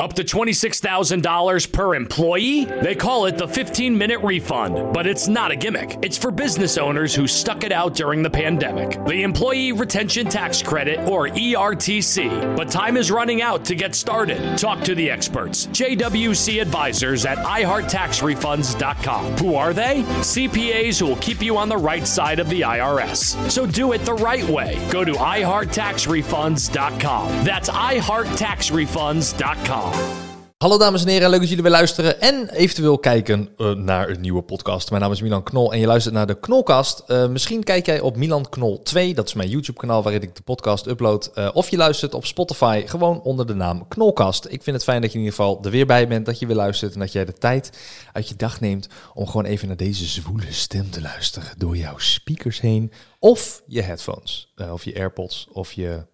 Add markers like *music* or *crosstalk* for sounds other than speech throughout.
Up to $26,000 per employee? They call it the 15 minute refund, but it's not a gimmick. It's for business owners who stuck it out during the pandemic. The Employee Retention Tax Credit, or ERTC. But time is running out to get started. Talk to the experts. JWC Advisors at iHeartTaxRefunds.com. Who are they? CPAs who will keep you on the right side of the IRS. So do it the right way. Go to iHeartTaxRefunds.com. That's iHeartTaxRefunds.com. Hallo dames en heren, leuk dat jullie weer luisteren en eventueel kijken eh, naar een nieuwe podcast. Mijn naam is Milan Knol en je luistert naar de Knolkast. Eh, misschien kijk jij op Milan Knol 2, dat is mijn YouTube kanaal waarin ik de podcast upload. Eh, of je luistert op Spotify, gewoon onder de naam Knolkast. Ik vind het fijn dat je in ieder geval er weer bij bent, dat je weer luistert en dat jij de tijd uit je dag neemt om gewoon even naar deze zwoele stem te luisteren door jouw speakers heen. Of je headphones, of je AirPods, of je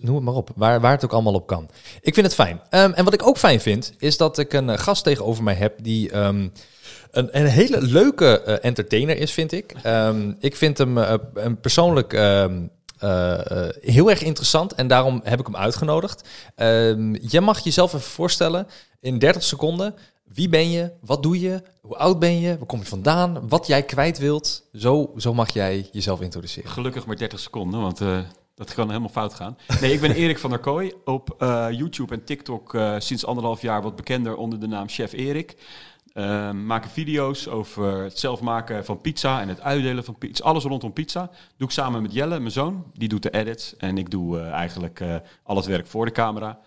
Noem het maar op, waar, waar het ook allemaal op kan. Ik vind het fijn. Ehm, en wat ik ook fijn vind, is dat ik een eh, gast tegenover mij heb die ehm, een, een hele leuke eh, entertainer is, vind ik. Ehm, ik vind hem een persoonlijk eh, eh, heel erg interessant en daarom heb ik hem uitgenodigd. Je mag jezelf even voorstellen in 30 seconden. Wie ben je? Wat doe je? Hoe oud ben je? Waar kom je vandaan? Wat jij kwijt wilt? Zo, zo mag jij jezelf introduceren. Gelukkig maar 30 seconden, want dat kan helemaal fout gaan. Nee, ik ben *laughs* Erik van der Kooi. Op eh, YouTube en TikTok eh, sinds anderhalf jaar wat bekender onder de naam Chef Erik. Uh, maken video's over het zelf maken van pizza en het uitdelen van pizza. Alles rondom pizza. Doe ik samen met Jelle, mijn zoon. Die doet de edits. En ik doe eigenlijk al het werk voor de camera.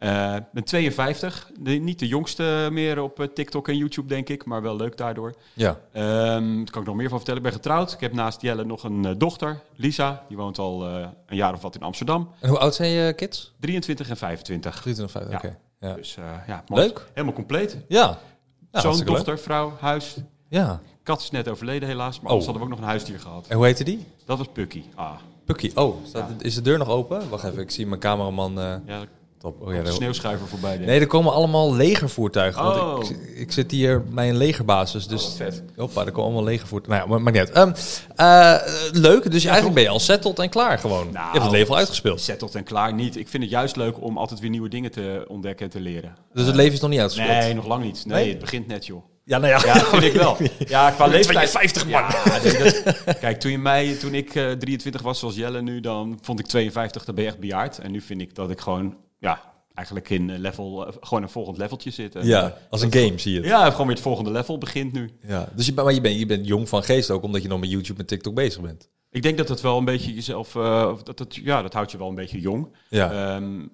Ik ben 52. De- niet de jongste meer op eh, TikTok en YouTube, denk ik. Maar wel leuk daardoor. Ja. Ehm daar kan ik nog meer van vertellen. Ik ben getrouwd. Ik heb naast Jelle nog een eh, dochter, Lisa. Die woont al eh, een jaar of wat in Amsterdam. En hoe oud zijn je kids? 23 en 25. 23, oké. Ja. Ja. Dus ja, mooi. Leuk. Helemaal compleet. Ja. Ja, Zoon, hartstikke leuk. dochter, vrouw, huis. Ja. Kat is net overleden helaas. Maar Oh. anders hadden we ook nog een huisdier gehad. En hoe heette die? Dat was Pucky. Ah, Pukkie. Oh, staat, is de deur nog open? Wacht even, ik zie mijn cameraman. ja, top. Oh, de ja, daar- sneeuwschuiver voorbij. denk. Nee, er komen allemaal legervoertuigen. Oh. Want ik, ik zit hier bij een legerbasis. Dus wat vet. Hoppa, er komen allemaal legervoertuigen. Nou ja, maar, maar niet uit. Eh, leuk, dus eigenlijk ben je al settled en klaar gewoon. je hebt het leven al uitgespeeld. Settled en klaar niet. Ik vind het juist leuk om altijd weer nieuwe dingen te ontdekken en te leren. Dus het leven is nog niet uitgespeeld. Nee, nog lang niet. Nee, Nee? het begint net, joh. Ja, nou ja. Ja, vind ik wel. *laughs* Ja, qua leeftijd. 52 man. Ja, nee, dat- kijk, toen, je mij, toen ik eh, 23 was, zoals Jelle nu, dan vond ik 52, dan ben je echt bejaard. En nu vind ik dat ik gewoon, ja, eigenlijk in eh, level, eh, gewoon een volgend leveltje zit. En, Ja, als een game zie je het. ja, gewoon weer het volgende level begint nu. Ja. Dus je, maar je bent, je bent jong van geest ook, omdat je nog met YouTube en TikTok bezig bent. Ik denk dat het wel een beetje jezelf, eh, dat het, ja, dat houdt je wel een beetje jong. Ja. Ehm,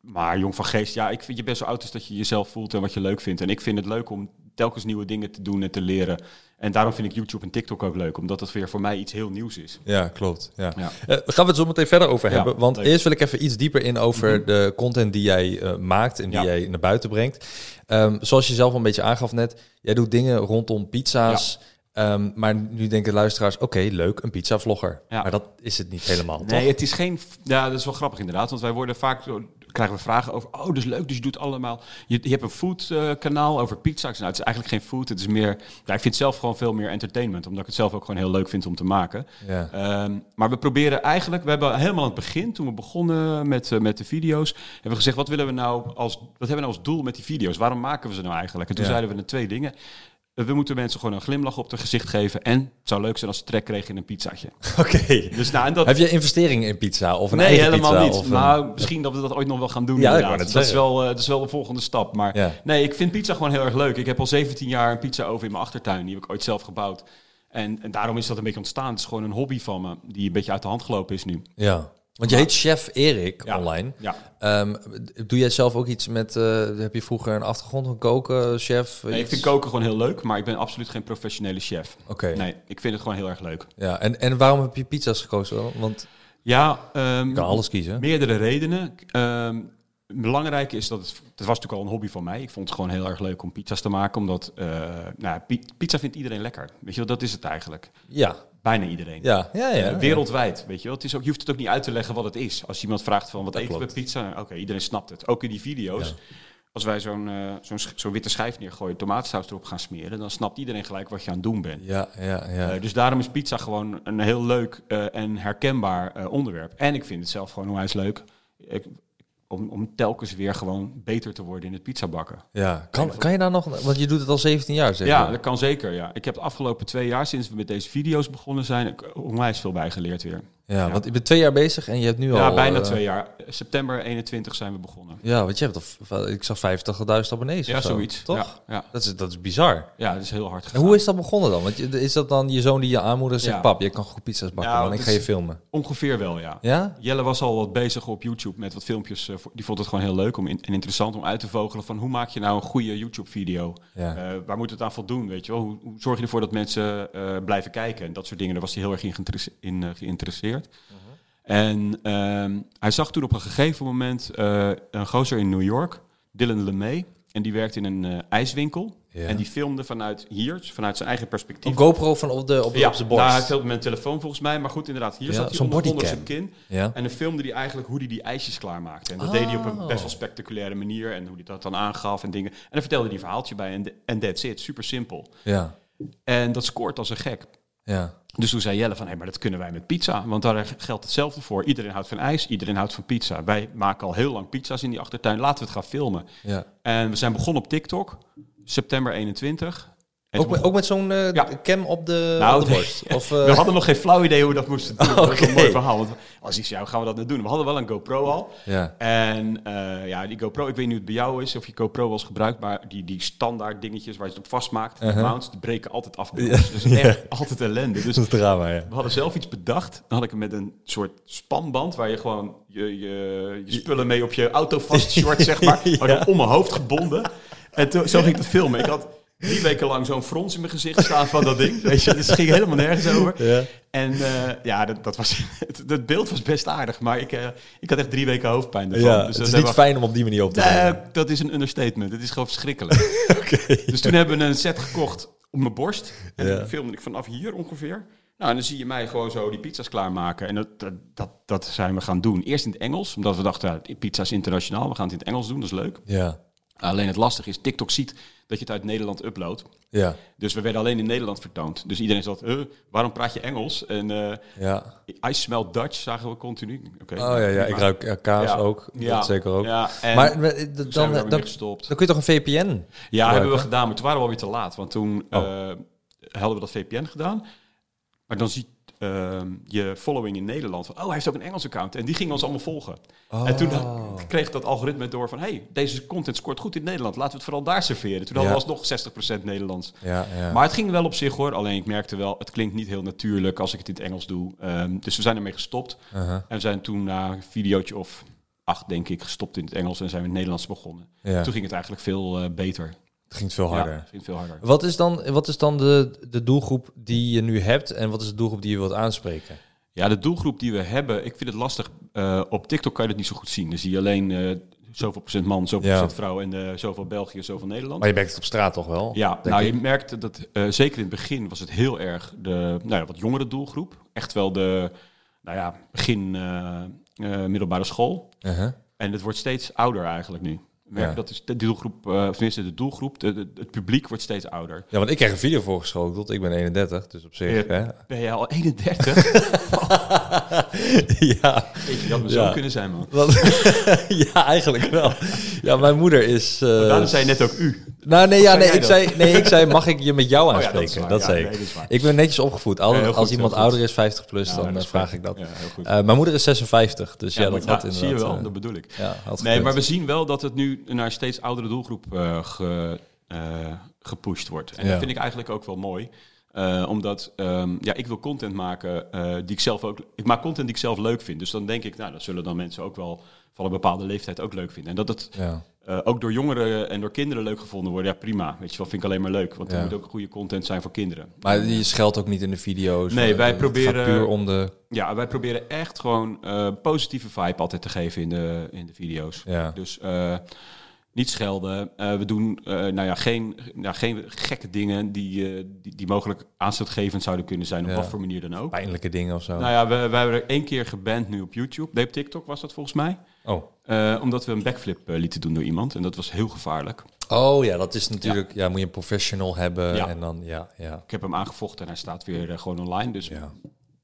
maar jong van geest, ja, ik vind je best zo oud is dat je jezelf voelt en wat je leuk vindt. En ik vind het leuk om telkens nieuwe dingen te doen en te leren. En daarom vind ik YouTube en TikTok ook leuk, omdat het weer voor mij iets heel nieuws is. Ja, klopt. Ja. Ja. Eh, gaan we het zo meteen verder over Ja, hebben. Want leuk. Mhm. eerst wil ik even iets dieper in over de content die jij eh, maakt en die Ja. jij naar buiten brengt. Ehm, zoals je zelf al een beetje aangaf net, jij doet dingen rondom pizza's. Ehm, maar nu denken luisteraars, oké, leuk, een pizzavlogger. Ja. Maar dat is het niet helemaal, Nee, toch? het is geen. Ja, dat is wel grappig inderdaad. Want wij worden vaak. Krijgen we vragen over. Oh, dus leuk. Dus je doet allemaal. Je, je hebt een food eh, kanaal over pizza. Ik zeg, Nou, het is eigenlijk geen food. Het is meer. Ja, ik vind het zelf gewoon veel meer entertainment. Omdat ik het zelf ook gewoon heel leuk vind om te maken. Ja. Ehm, maar we proberen eigenlijk. We hebben helemaal aan het begin, toen we begonnen met, eh, met de video's. Hebben we gezegd: wat willen we nou als. Wat hebben we nou als doel met die video's? Waarom maken we ze nou eigenlijk? En toen Ja. zeiden we de twee dingen. We moeten mensen gewoon een glimlach op het gezicht geven. En het zou leuk zijn als ze trek kregen in een pizzaatje. *laughs* Oké. Dus nou, en dat, Heb je investeringen in pizza of een nee, eigen helemaal pizza? niet. Of een- nou, misschien dat we dat ooit nog wel gaan doen. Ja, dat, is wel, eh, dat is wel de volgende stap. Maar Ja. nee, ik vind pizza gewoon heel erg leuk. Ik heb al 17 jaar een pizza over in mijn achtertuin. Die heb ik ooit zelf gebouwd. En, en daarom is dat een beetje ontstaan. Het is gewoon een hobby van me, die een beetje uit de hand gelopen is nu. Ja. Want je heet Chef Erik Ja. online. Ja. Ehm, doe jij zelf ook iets met... eh, heb je vroeger een achtergrond van koken, chef? Nee, ik vind koken gewoon heel leuk, maar ik ben absoluut geen professionele chef. Oké. Nee, ik vind het gewoon heel erg leuk. Ja, en, en waarom heb je pizza's gekozen? Want Ja, ehm, je kan alles kiezen. Meerdere redenen. Ehm belangrijk is dat het, het was natuurlijk al een hobby van mij. Ik vond het gewoon heel erg leuk om pizza's te maken, omdat eh, nou, pi- pizza vindt iedereen lekker. Weet je wel, dat is het eigenlijk. Ja, Bijna iedereen. ja, ja. ja. Eh, wereldwijd, weet je wel. Het is ook, je hoeft het ook niet uit te leggen wat het is. Als iemand vraagt van wat eten klopt. bij pizza? Oké, iedereen snapt het. Ook in die video's. Als wij zo'n eh, zo'n sch- zo'n witte schijf neergooien, tomatensaus erop gaan smeren, dan snapt iedereen gelijk wat je aan het doen bent. Ja, ja, ja. Eh, dus daarom is pizza gewoon een heel leuk eh, en herkenbaar eh, onderwerp. En ik vind het zelf gewoon onwijs leuk. Ik, om, om telkens weer gewoon beter te worden in het pizzabakken. Ja, kan, kan je daar nog... Want je doet het al 17 jaar, zeg Ja, je. dat kan zeker. Ja. Ik heb de afgelopen twee jaar, sinds we met deze video's begonnen zijn, onwijs veel bijgeleerd weer. Ja, want je bent twee jaar bezig en je hebt nu Ja, al... bijna eh, twee jaar. September 21 zijn we begonnen. Ja, want je hebt al... Ik zag 50.000 abonnees Ja, of zo, zoiets. Toch? Ja, ja. Dat, is, dat is bizar. ja, dat is heel hard En hoe is dat begonnen dan? Want is dat dan je zoon die je aanmoedigt zegt... Ja. Pap, je kan goed pizza's bakken, Ja, man. Ik ga je filmen. Ongeveer wel, ja. Ja? Jelle was al wat bezig op YouTube met wat filmpjes. eh, die vond het gewoon heel leuk om in- en interessant om uit te vogelen van hoe maak je nou een goede YouTube-video? Ja. Eh, waar moet het aan voldoen, weet je wel? Hoe, hoe zorg je ervoor dat mensen blijven kijken? En dat soort dingen, daar was hij heel erg in, geïnteresse- in, En ehm, hij zag toen op een gegeven moment eh, een gozer in New York, Dylan LeMay. En die werkte in een eh, ijswinkel. Ja. En die filmde vanuit hier, vanuit zijn eigen perspectief. Een GoPro van op, de, op, ja, op zijn borst. hij filmde met een telefoon volgens mij. Maar goed, inderdaad, hier Ja, zat hij zo'n onder, zijn kin. En dan filmde hij eigenlijk hoe hij die ijsjes klaarmaakte. En dat deed hij op een Oh. best wel spectaculaire manier. En hoe hij dat dan aangaf en dingen. En dan vertelde hij een verhaaltje bij. En, en that's it. Super simpel. Ja. En dat scoort als een gek. Ja. Dus toen zei Jelle van, hé, maar dat kunnen wij met pizza. Want daar geldt hetzelfde voor. Iedereen houdt van ijs, iedereen houdt van pizza. Wij maken al heel lang pizza's in die achtertuin. Laten we het gaan filmen. ja. En we zijn begonnen op TikTok, september 21. En Ook, met, ook met zo'n eh, Ja. cam op de, Nou, op de borst? Of, eh, We hadden nog geen flauw idee hoe we dat moesten doen. *laughs* Dat is Oké. een mooi verhaal. Want als ik zei, hoe gaan we dat nou doen? We hadden wel een GoPro al. ja. En eh, ja, die GoPro, ik weet niet hoe het bij jou is, of je GoPro was gebruikt, maar die, die standaard dingetjes waar je het op vastmaakt, die Uh-huh. mounts, die breken altijd af. Dus echt *laughs* altijd ellende. Dus Dat is drama, ja. we hadden zelf iets bedacht. Dan had ik hem met een soort spanband waar je gewoon je, je, je spullen mee op je auto vast short, *laughs* zeg maar. Om mijn hoofd gebonden. En toen, zo ging ik het filmen. Ik had drie weken lang zo'n frons in mijn gezicht staan van dat ding. Weet je, dus het ging helemaal nergens over. Ja. En eh, ja, dat, dat was, *laughs* het, het beeld was best aardig, maar ik, eh, ik had echt drie weken hoofdpijn ervan. Ja, dus het dat is niet fijn om op die manier op te nemen. dat is een understatement. Het is gewoon verschrikkelijk. *laughs* Dus toen hebben we een set gekocht op mijn borst. En Ja. filmde ik vanaf hier ongeveer. Nou, en dan zie je mij gewoon zo die pizza's klaarmaken. En dat, dat, dat, dat zijn we gaan doen. Eerst in het Engels, omdat we dachten, ja, pizza is internationaal. We gaan het in het Engels doen, dat is leuk. Ja. Alleen het lastige is, TikTok ziet dat je het uit Nederland uploadt. Ja. Dus we werden alleen in Nederland vertoond. Dus iedereen zat, "Huh, waarom praat je Engels? En eh Ja. I smell Dutch zagen we continu. Oké, Oh ja, ja. ik ruik ja, kaas Ja. ook. Ja. Dat zeker ook. Ja, en maar eh, dan, zijn dan, dan, gestopt. kun je toch een VPN? Ja, gebruiken. hebben we gedaan, maar toen waren we alweer te laat. Want toen Oh. eh, hadden we dat VPN gedaan. Maar dan ziet ehm, je following in Nederland van... oh, hij heeft ook een Engels account. En die gingen ons allemaal volgen. En toen Oh. kreeg dat algoritme door van... hey, deze content scoort goed in Nederland. Laten we het vooral daar serveren. Toen hadden we alsnog 60% Nederlands. Ja, ja. Maar het ging wel op zich hoor. Alleen ik merkte wel, het klinkt niet heel natuurlijk als ik het in het Engels doe. Ehm, dus we zijn ermee gestopt. Uh-huh. En we zijn toen na een videootje of acht, denk ik, gestopt in het Engels. En zijn we in het Nederlands begonnen. ja. Toen ging het eigenlijk veel eh, beter. Het ging veel harder. Ja, ging veel harder. Wat is dan, wat is dan de, de doelgroep die je nu hebt en wat is de doelgroep die je wilt aanspreken? Ja, de doelgroep die we hebben, ik vind het lastig. Eh, op TikTok kan je dat niet zo goed zien. Dan zie je alleen eh, zoveel procent man, zoveel Ja. procent vrouw en eh, zoveel België, zoveel Nederland. Maar je merkt het op straat toch wel? ja, nou ik. je merkte dat zeker in het begin was het heel erg de nou ja, wat jongere doelgroep. Echt wel de, nou ja, begin middelbare school. Uh-huh. En het wordt steeds ouder eigenlijk nu. We merken Ja. dat is de doelgroep, eh, of tenminste de doelgroep, de, de- het publiek wordt steeds ouder. Ja, want ik krijg een video voorgeschoteld. Ik ben 31, dus op zich. Hè? Ben jij al 31? *laughs* ja, Weet je, dat Ja. zo kunnen zijn, man. *laughs* ja, eigenlijk wel. Ja, mijn moeder is. eh, Daarom zei je net ook u. Nou, nee, ja, nee, ik dat? zei, nee, ik zei, mag ik je met jou *laughs* Oh ja, aanspreken? dat zei nee, ik. dat. Ik ben netjes opgevoed. Al- als iemand ouder is, 50 plus, dan eh, vraag ik dat. Eh, mijn moeder is 56, dus ja, dat had inderdaad... zie je wel, eh, dat bedoel ik. Nee, maar we zien wel dat het nu naar steeds oudere doelgroep ge, gepusht wordt. En dat vind ik eigenlijk ook wel mooi. Omdat ehm, ja, ik wil content maken die ik zelf ook. Ik maak content die ik zelf leuk vind. Dus dan denk ik, nou, dat zullen dan mensen ook wel van een bepaalde leeftijd ook leuk vinden. En dat het Ja. eh, ook door jongeren en door kinderen leuk gevonden wordt, ja, prima. Weet je wel, vind ik alleen maar leuk. Want er Ja. moet ook goede content zijn voor kinderen. Maar je scheldt ook niet in de video's. Nee, Eh, wij proberen- puur om de... Ja, wij proberen echt gewoon eh, positieve vibe altijd te geven in de, in de video's. Ja. Dus niet schelden. We doen nou ja, geen, nou, geen gekke dingen die, die, die mogelijk aanstootgevend zouden kunnen zijn, op Ja. wat voor manier dan ook. Pijnlijke dingen of zo. Nou ja, we, we hebben er één keer geband nu op YouTube. Nee, op TikTok was dat volgens mij. Oh. Eh, omdat we een backflip eh, lieten doen door iemand. En dat was heel gevaarlijk. oh ja, dat is natuurlijk... Ja, moet je een professional hebben Ja. en dan... Ja, ja. Ik heb hem aangevochten en hij staat weer eh, gewoon online. Dus ja.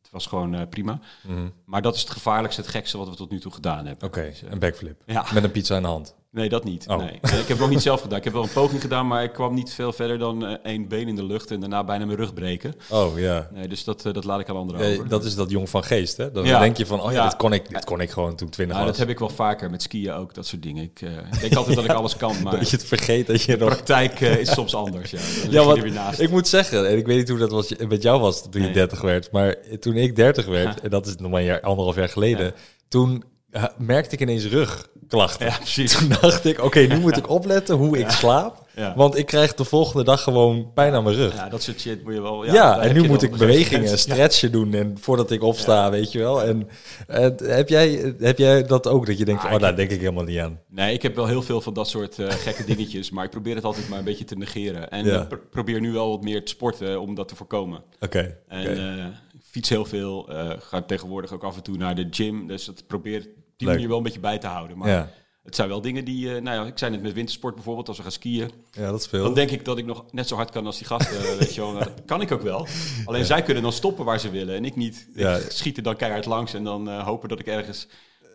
het was gewoon eh, prima. Mhm. Maar dat is het gevaarlijkste, het gekste wat we tot nu toe gedaan hebben. Oké, een backflip. Ja. Met een pizza in de hand. Nee, dat niet. Oh. Nee. Ik heb het ook niet zelf gedaan. Ik heb wel een poging gedaan, maar ik kwam niet veel verder dan eh, één been in de lucht en daarna bijna mijn rug breken. Oh ja. Nee, dus dat, eh, dat laat ik aan anderen Ja, over. dat is dat jong van geest, hè? Dan Ja. denk je van, oh ja, Ja. dit, kon ik, dit kon ik gewoon toen ik twintig Nou, was. dat heb ik wel vaker met skiën ook, dat soort dingen. Ik, eh, ik denk altijd dat ik alles kan, *laughs* maar Dat je het vergeet dat je de nog... praktijk eh, is soms anders. Ja, Ja, ik moet zeggen, en ik weet niet hoe dat was, met jou was toen je. 30 werd, maar toen ik 30 werd, en dat is nog maar een jaar, anderhalf jaar geleden, toen eh, merkte ik ineens rugklachten. Ja, precies. Toen dacht ik, oké, nu moet ik opletten hoe ik slaap, Ja. want ik krijg de volgende dag gewoon pijn aan mijn rug. Ja, Ja, dat soort shit moet je wel... Ja, daar en nu moet ik bewegingen, stretchen doen en voordat ik opsta, weet je wel. En eh, heb, jij, heb jij dat ook, dat je denkt, Ah, oh, daar denk ik helemaal niet aan. Nee, ik heb wel heel veel van dat soort eh, gekke *laughs* dingetjes, maar ik probeer het altijd maar een beetje te negeren. En Ja. ik pro- probeer nu wel wat meer te sporten om dat te voorkomen. Oké, En eh, ik fiets heel veel, eh, ga tegenwoordig ook af en toe naar de gym, dus dat probeer die Leuk. manier wel een beetje bij te houden. Maar ja. het zijn wel dingen die, eh, nou ja, ik zei net met wintersport bijvoorbeeld, als we gaan skiën, ja, dat is veel. dan denk ik dat ik nog net zo hard kan als die gasten, eh, weet je wel. Nou, dat kan ik ook wel. Alleen zij kunnen dan stoppen waar ze willen en ik niet. Ja. Ik schiet er dan keihard langs en dan eh, hopen dat ik ergens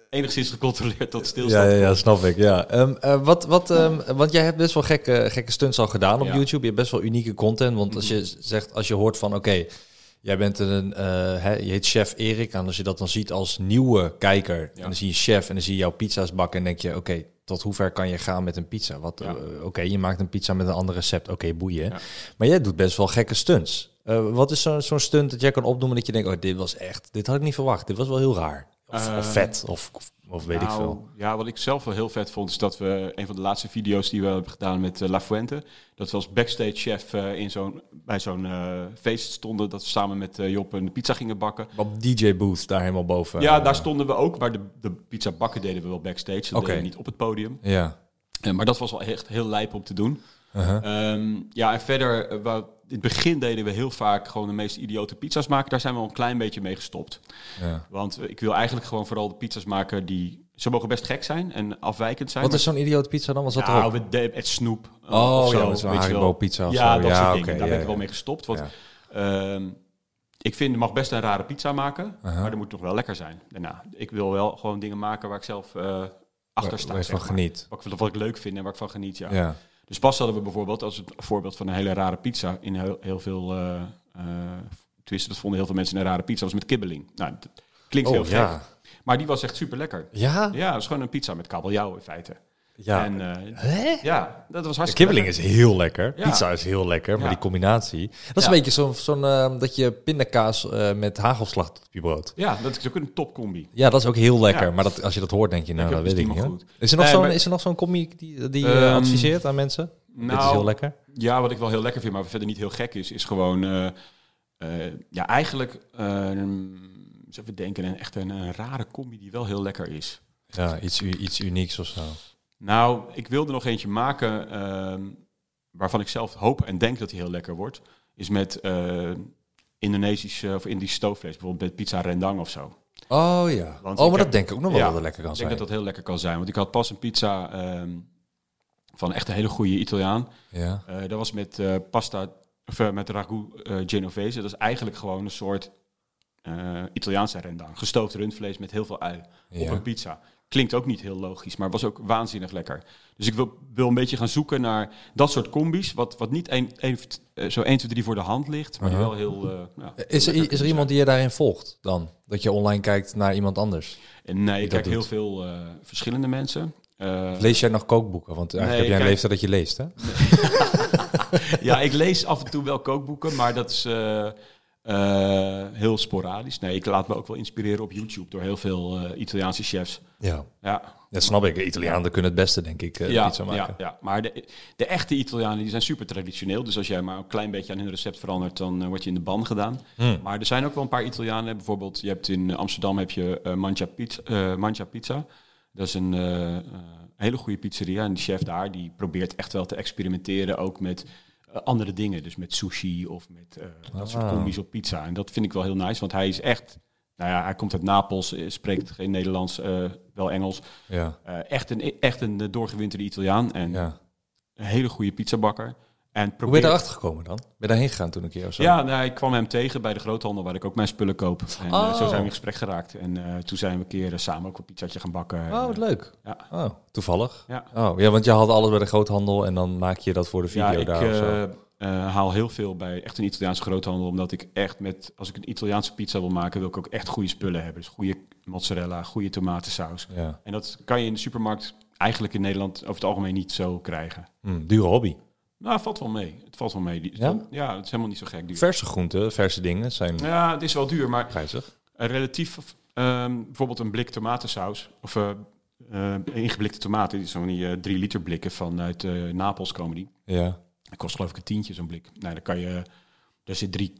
enigszins gecontroleerd tot Ja, stilstand ja, kom. ja, snap ik. Ja. Eh, wat, wat, ehm, want jij hebt best wel gekke, gekke stunts al gedaan op Ja. YouTube. Je hebt best wel unieke content. Want als je zegt, als je hoort van oké, jij bent een, eh, hè, je heet chef Erik. En als je dat dan ziet als nieuwe kijker, en dan zie je chef en dan zie je jouw pizza's bakken en denk je, oké, tot hoe ver kan je gaan met een pizza? Wat, Ja. eh, oké, je maakt een pizza met een ander recept. Oké, boeien. Ja. Maar jij doet best wel gekke stunts. Eh, wat is zo'n zo'n stunt dat jij kan opnoemen dat je denkt, oh, dit was echt, dit had ik niet verwacht. Dit was wel heel raar. Of, Eh, of vet, of, of, of weet ik Nou, veel. Ja, wat ik zelf wel heel vet vond, is dat we een van de laatste video's die we hebben gedaan met eh, La Fuente, dat we als backstage chef eh, in zo'n, bij zo'n feest stonden, dat we samen met Job een pizza gingen bakken. Op DJ booth daar helemaal boven. ja, daar stonden we ook, maar de, de pizza bakken deden we wel backstage, dat deden we niet op het podium. Ja. Maar dat was wel echt heel lijp om te doen. Uh-huh. Ehm, ja, en verder, eh, in het begin deden we heel vaak gewoon de meest idiote pizza's maken. Daar zijn we al een klein beetje mee gestopt. ja. Want ik wil eigenlijk gewoon vooral de pizza's maken die... Ze mogen best gek zijn en afwijkend zijn. Wat is zo'n idioot pizza dan? Was dat nou, erop? we de- het snoep. eh, Oh, of zo, ja, zo'n weet je Haribo wel. pizza of ja, zo. dat Ja, soort dingen. Daar ben ik wel mee gestopt. Want ehm, ik vind, je mag best een rare pizza maken, Aha. maar dat moet nog wel lekker zijn. Daarna, ik wil wel gewoon dingen maken waar ik zelf eh achter sta. Waar je van maar. geniet. Wat, ik, wat ik leuk vind en waar ik van geniet, ja. Dus pas hadden we bijvoorbeeld, als een voorbeeld van een hele rare pizza, in heel, heel veel... eh eh, tenminste, dat vonden heel veel mensen een rare pizza, was met kibbeling. Nou, dat klinkt heel Oh, gek. ja. Maar die was echt super lekker. Ja? Ja, het was gewoon een pizza met kabeljauw in feite. Ja. En, eh, Hè? ja, dat was De hartstikke kibbeling lekker. is heel lekker. Ja. Pizza is heel lekker, maar Ja. die combinatie... Dat is Ja. een beetje zo'n zo'n eh, dat je pindakaas eh, met hagelslag op je brood. Ja, dat is ook een topcombi. Ja, dat is ook heel lekker. Ja. Maar dat, als je dat hoort, denk je, nou, Ik dat weet ik niet. Is er nog Nee, zo'n maar- is er nog zo'n commie die, die eh, Ehm, adviseert aan mensen? Dit is heel lekker. Ja, wat ik wel heel lekker vind, maar verder niet heel gek is, is gewoon, eh, eh, ja, eigenlijk, eh, eens even denken, een, echt een, een rare combi die wel heel lekker is. Ja, iets, iets unieks of zo. Nou, ik wilde nog eentje maken ehm, waarvan ik zelf hoop en denk dat hij heel lekker wordt. Is met Indonesisch of Indisch stoofvlees, bijvoorbeeld met pizza rendang of zo. Oh ja. Want oh, ik maar heb- dat denk ik ook nog wel Ja, dat het lekker kan Ik zijn. denk dat dat heel lekker kan zijn. Want ik had pas een pizza ehm, van echt een hele goede Italiaan. Ja. Eh, dat was met eh, pasta, of eh, met ragu genovese. Dat is eigenlijk gewoon een soort Italiaanse rendang. Gestoofd rundvlees met heel veel ui op Ja. een pizza. Klinkt ook niet heel logisch, maar was ook waanzinnig lekker. Dus ik wil, wil een beetje gaan zoeken naar dat soort combi's. Wat, wat niet een, een, eh, zo 1, 2, 3 voor de hand ligt, maar die Aha. wel heel... eh, ja, Is er, is er iemand die je daarin volgt dan? Dat je online kijkt naar iemand anders? En nee, die ik kijk heel veel eh, verschillende mensen. Eh, Lees jij nog kookboeken? Want eigenlijk Nee, heb jij een kijk- leeftijd dat je leest, hè? *laughs* ja, ik lees af en toe wel kookboeken, maar dat is eh, heel sporadisch. Nee, ik laat me ook wel inspireren op YouTube door heel veel eh, Italiaanse chefs. Ja. Ja, Dat snap ik. Italianen kunnen het beste, denk ik, eh, ja, pizza maken. ja, ja, maar de, de echte Italianen die zijn super traditioneel. Dus als jij maar een klein beetje aan hun recept verandert, dan word je in de ban gedaan. Hmm. Maar er zijn ook wel een paar Italianen. Bijvoorbeeld, je hebt in Amsterdam heb je Mangia, Pizza, Mangia Pizza. Dat is een hele goede pizzeria. En die chef daar, die probeert echt wel te experimenteren. Ook met andere dingen. Dus met sushi of met eh, dat soort Ah. combi's op pizza. En dat vind ik wel heel nice. Want hij is echt... Nou ja, hij komt uit Napels, eh, spreekt geen Nederlands, eh, wel Engels. Ja. Eh, echt een, echt een eh, doorgewinterde Italiaan. En ja. een hele goede pizzabakker. En Hoe ben probeer... je erachter gekomen dan? Ben je daarheen gegaan toen een keer of zo? Ja, nou, ik kwam hem tegen bij de groothandel waar ik ook mijn spullen koop. En eh, Oh. zo zijn we in gesprek geraakt. En eh, toen zijn we een keer eh, samen ook een pizzatje gaan bakken. Oh, wat leuk. Ja. Oh, toevallig. Ja. Oh, ja, want je had alles bij de groothandel en dan maak je dat voor de video ja, ik daar of zo. eh, haal heel veel bij echt een Italiaanse groothandel. Omdat ik echt met, als ik een Italiaanse pizza wil maken, wil ik ook echt goede spullen hebben. Dus goede mozzarella, goede tomatensaus. Ja. En dat kan je in de supermarkt eigenlijk in Nederland over het algemeen niet zo krijgen. Hm, dure hobby. Nou, valt wel mee. Het valt wel mee. Die, Ja? ja, het is helemaal niet zo gek duur. Verse groenten, verse dingen zijn Ja, het is wel duur, maar prijzig. relatief, ehm, bijvoorbeeld een blik tomatensaus of eh, ingeblikte tomaten, die zo'n die, eh, drie liter blikken vanuit eh Napels komen die. Ja. Dat kost geloof ik een tientje zo'n blik. Nou, dan kan je, daar zit drie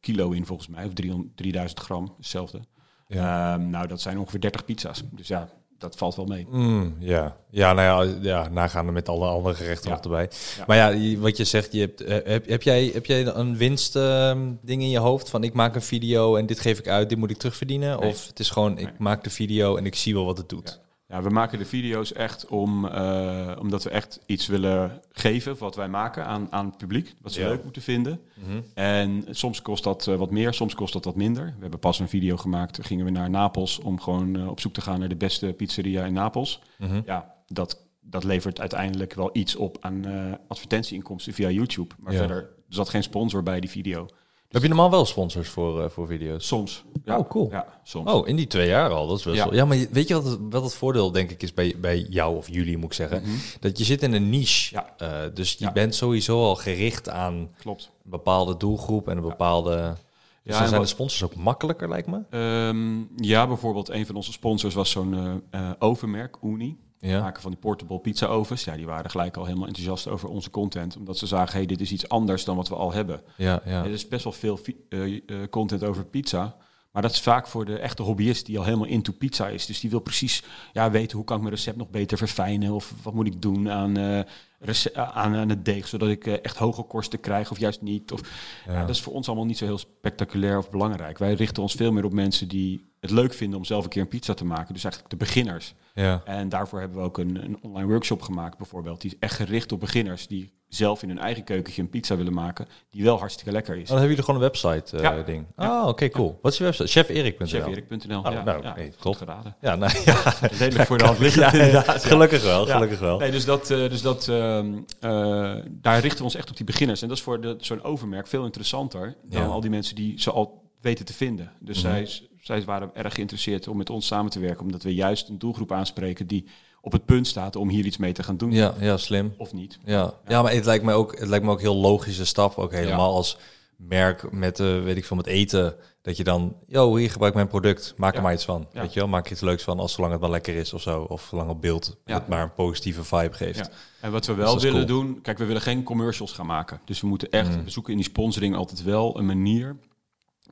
kilo in volgens mij, of 300, 3000 gram, hetzelfde. Ja. Ehm, nou, dat zijn ongeveer 30 pizza's. Dus ja, dat valt wel mee. Mm, ja. ja, nou ja, ja, nagaande met alle andere gerechten Ja. nog erbij. Ja. Maar ja, wat je zegt, je hebt, eh, heb, heb, jij, heb jij een winst ehm, ding in je hoofd van ik maak een video en dit geef ik uit, dit moet ik terugverdienen? Nee. Of het is gewoon, ik Nee. maak de video en ik zie wel wat het doet? Ja, we maken de video's echt om, eh, omdat we echt iets willen geven wat wij maken aan, aan het publiek. Wat ze Ja. leuk moeten vinden. Mhm. En soms kost dat eh, wat meer, soms kost dat wat minder. We hebben pas een video gemaakt. Toen gingen we naar Napels om gewoon eh, op zoek te gaan naar de beste pizzeria in Napels. Mhm. Ja, dat, dat levert uiteindelijk wel iets op aan advertentieinkomsten via YouTube. Maar Ja. verder er zat geen sponsor bij die video. Heb je normaal wel sponsors voor, eh, voor video's? Soms. Ja, Oh, cool. Ja, soms. Oh, in die twee jaar al. Dat is best Ja. wel. Ja, maar weet je wat het, wat het voordeel denk ik is bij, bij jou of jullie moet ik zeggen? Mhm. Dat je zit in een niche. Ja. Eh, dus je Ja. bent sowieso al gericht aan een Klopt. bepaalde doelgroep en een bepaalde. Dus Ja, dan zijn wat- de sponsors ook makkelijker, lijkt me. Ehm, ja, bijvoorbeeld een van onze sponsors was zo'n eh, ovenmerk, Uni. Ja. maken van die portable pizza ovens. Ja, die waren gelijk al helemaal enthousiast over onze content. Omdat ze zagen, hey, dit is iets anders dan wat we al hebben. Ja, ja. Er is best wel veel eh, eh, content over pizza. Maar dat is vaak voor de echte hobbyist die al helemaal into pizza is. Dus die wil precies ja, weten hoe kan ik mijn recept nog beter verfijnen. Of wat moet ik doen aan, rece- aan, aan het deeg. Zodat ik echt hoge kosten krijg of juist niet. Of, ja. dat is voor ons allemaal niet zo heel spectaculair of belangrijk. Wij richten ons veel meer op mensen die het leuk vinden om zelf een keer een pizza te maken. Dus eigenlijk de beginners. ja. En daarvoor hebben we ook een, een online workshop gemaakt bijvoorbeeld. Die is echt gericht op beginners die zelf in hun eigen keukentje een pizza willen maken. Die wel hartstikke lekker is. Oh, dan hebben jullie gewoon een website eh, Ja. ding. Ja. Oh, oké, cool. Wat is je website? Cheferik.nl. Cheferik.nl. Oh, ja, nou, ja, nee, top. geraden. Ja, nou *laughs* ja. Redelijk voor de hand *laughs* ja. Gelukkig wel, gelukkig wel. Nee, dus dat, eh, dus dat ehm, eh, daar richten we ons echt op die beginners. En dat is voor de- zo'n overmerk veel interessanter dan al die mensen die ze al weten te vinden. Dus Mhm. zij, zij waren erg geïnteresseerd om met ons samen te werken, omdat we juist een doelgroep aanspreken die op het punt staat om hier iets mee te gaan doen. Ja, ja, slim. Of niet. Ja, ja maar het lijkt me ook, het lijkt me ook heel logische stap, ook helemaal als merk met, eh, weet ik veel, met eten, dat je dan, yo, hier gebruik mijn product, maak er maar iets van. Ja. Weet je wel, maak er iets leuks van, als zolang het maar lekker is of zo, of zolang het beeld Ja. het maar een positieve vibe geeft. Ja. En wat we Dus wel willen cool. doen, kijk, we willen geen commercials gaan maken. Dus we moeten echt, Mm. we zoeken in die sponsoring altijd wel een manier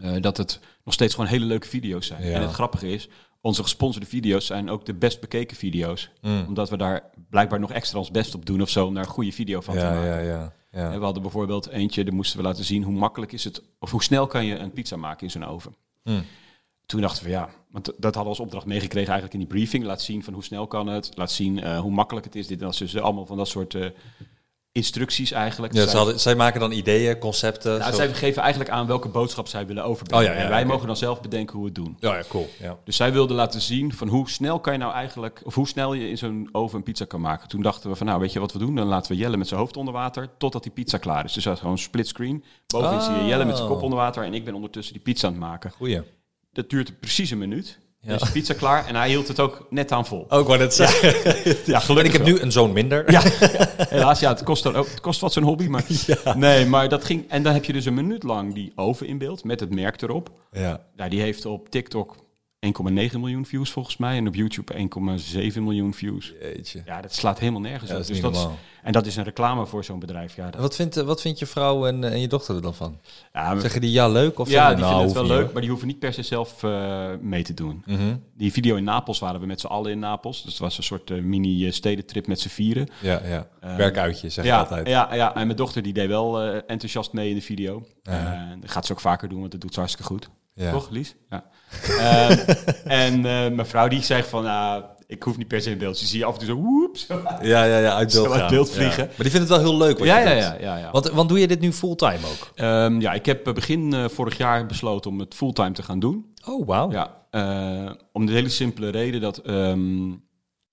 eh, dat het nog steeds gewoon hele leuke video's zijn. Ja. En het grappige is, onze gesponsorde video's zijn ook de best bekeken video's. Mm. Omdat we daar blijkbaar nog extra ons best op doen of zo om daar een goede video van te maken. ja, ja, ja. En we hadden bijvoorbeeld eentje, daar moesten we laten zien hoe makkelijk is het, of hoe snel kan je een pizza maken in zo'n oven. Mm. Toen dachten we ja, want dat hadden we als opdracht meegekregen eigenlijk in die briefing. Laat zien van hoe snel kan het, laat zien eh, hoe makkelijk het is. Dit en dat. Dus allemaal van dat soort eh, instructies eigenlijk. Ja, zij, ze hadden, zij maken dan ideeën, concepten. nou, zij geven eigenlijk aan welke boodschap zij willen overbrengen. Oh, ja, ja, en wij mogen dan zelf bedenken hoe we het doen. Ja, ja, cool. Ja. Dus zij wilden laten zien van hoe snel kan je nou eigenlijk, of hoe snel je in zo'n oven een pizza kan maken. Toen dachten we van nou, weet je wat we doen? Dan laten we Jelle met zijn hoofd onder water totdat die pizza klaar is. Dus dat is gewoon split screen. Bovenin zie je Jelle met zijn kop Oh. onder water en ik ben ondertussen die pizza aan het maken. Goeie. Dat duurt precies een minuut. Ja. Is de pizza klaar en hij hield het ook net aan vol. Ook wat het zeggen. Ja, *laughs* En gelukkig ik heb wel. nu een zoon minder. Ja, *laughs* helaas, ja, het kost, ook, het kost wat zo'n hobby, maar... Nee, maar dat ging... En dan heb je dus een minuut lang die oven in beeld met het merk erop. Ja. Nou, die heeft op TikTok 1,9 miljoen views volgens mij. En op YouTube 1,7 miljoen views. Jeetje. Ja, dat slaat helemaal nergens Ja, op. dat Dus dat is, en dat is een reclame voor zo'n bedrijf. Ja, dat, Wat vindt, eh, wat vindt je vrouw en, eh, en je dochter er dan van? ja, Zeggen die ja leuk? Of ja die nou, vinden het wel leuk, maar die hoeven niet per se zelf eh, mee te doen. Mhm. Die video in Napels waren we met z'n allen in Napels. Dus het was een soort mini-stedentrip met z'n vieren. Ja, ja. Werkuitje, zeg je ja, altijd. Ja, ja, en mijn dochter die deed wel enthousiast mee in de video. Eh, dat gaat ze ook vaker doen, want dat doet ze hartstikke goed. Ja. Toch, Lies? Ja. Ehm, en eh, mijn vrouw die zegt van, nou, ik hoef niet per se in beeld. Je zie je af en toe zo, woep, zo. Ja, ja, ja, uit beeld, Zo uit gaan. beeld Ja. vliegen. Maar die vindt het wel heel leuk wat Ja, je ja, doet. ja, ja, ja. Want, want doe je dit nu fulltime ook? Ehm, ja, ik heb eh, begin eh, vorig jaar besloten om het fulltime te gaan doen. Oh, wauw. Ja, eh, om de hele simpele reden dat... ehm,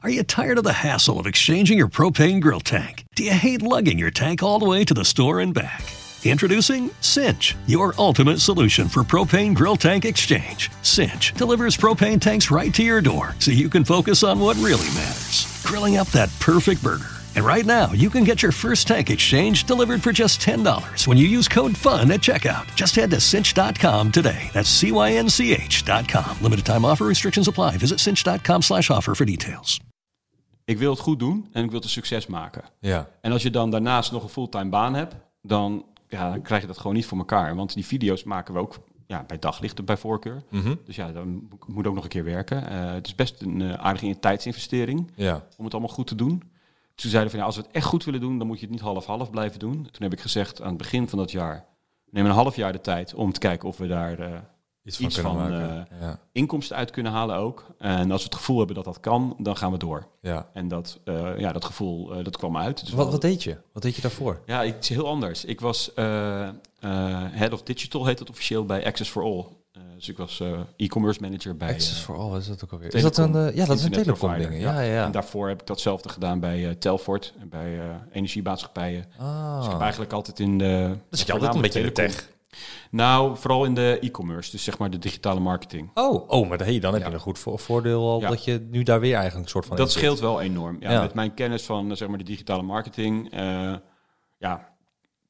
Are you tired of the hassle of exchanging your propane grill tank? Do you hate lugging your tank all the way to the store and back? Introducing Cinch, your ultimate solution for propane grill tank exchange. Cinch delivers propane tanks right to your door so you can focus on what really matters grilling up that perfect burger. And right now, you can get your first tank exchange delivered for just $10 when you use code FUN at checkout. Just head to cinch.com today. That's C-Y-N-C-H.com. Limited time offer restrictions apply. Visit cinch.com slash offer for details. ik wil het goed doen en ik wil het een succes maken. Ja. En als je dan daarnaast nog een fulltime baan hebt, dan, ja, dan krijg je dat gewoon niet voor elkaar. Want die video's maken we ook ja, bij daglichten bij voorkeur. Mhm. Dus ja, dan moet- ook nog een keer werken. Eh, het is best een eh, aardige tijdsinvestering Ja. om het allemaal goed te doen. Toen zeiden van ja, als we het echt goed willen doen, dan moet je het niet half-half blijven doen. Toen heb ik gezegd aan het begin van dat jaar, neem een half jaar de tijd om te kijken of we daar eh, Iets van Iets ja. inkomsten uit kunnen halen ook. En als we het gevoel hebben dat dat kan, dan gaan we door. ja. En dat, eh, ja, dat gevoel, eh, dat kwam uit. Dus Wat, wat deed je? Wat deed je daarvoor? ja, iets heel anders. Ik was eh, eh, Head of Digital, heet het officieel, bij Access for All. Eh, dus ik was eh, e-commerce manager bij... Access eh, for All, is dat ook alweer? Is dat een, eh, ja, dat is een telecom ding. Ja, ja, ja. En daarvoor heb ik datzelfde gedaan bij eh, Telfort, en bij eh, energiemaatschappijen. Dus ik Ah. heb eigenlijk altijd in de... Dus je altijd een beetje in de tech. Nou, vooral in de e-commerce, dus zeg maar de digitale marketing. Oh, oh maar hey, dan heb je een goed vo- voordeel al Ja. dat je nu daar weer eigenlijk een soort van... Dat scheelt wel enorm. Ja, Ja. Met mijn kennis van eh, zeg maar, de digitale marketing, eh, ja,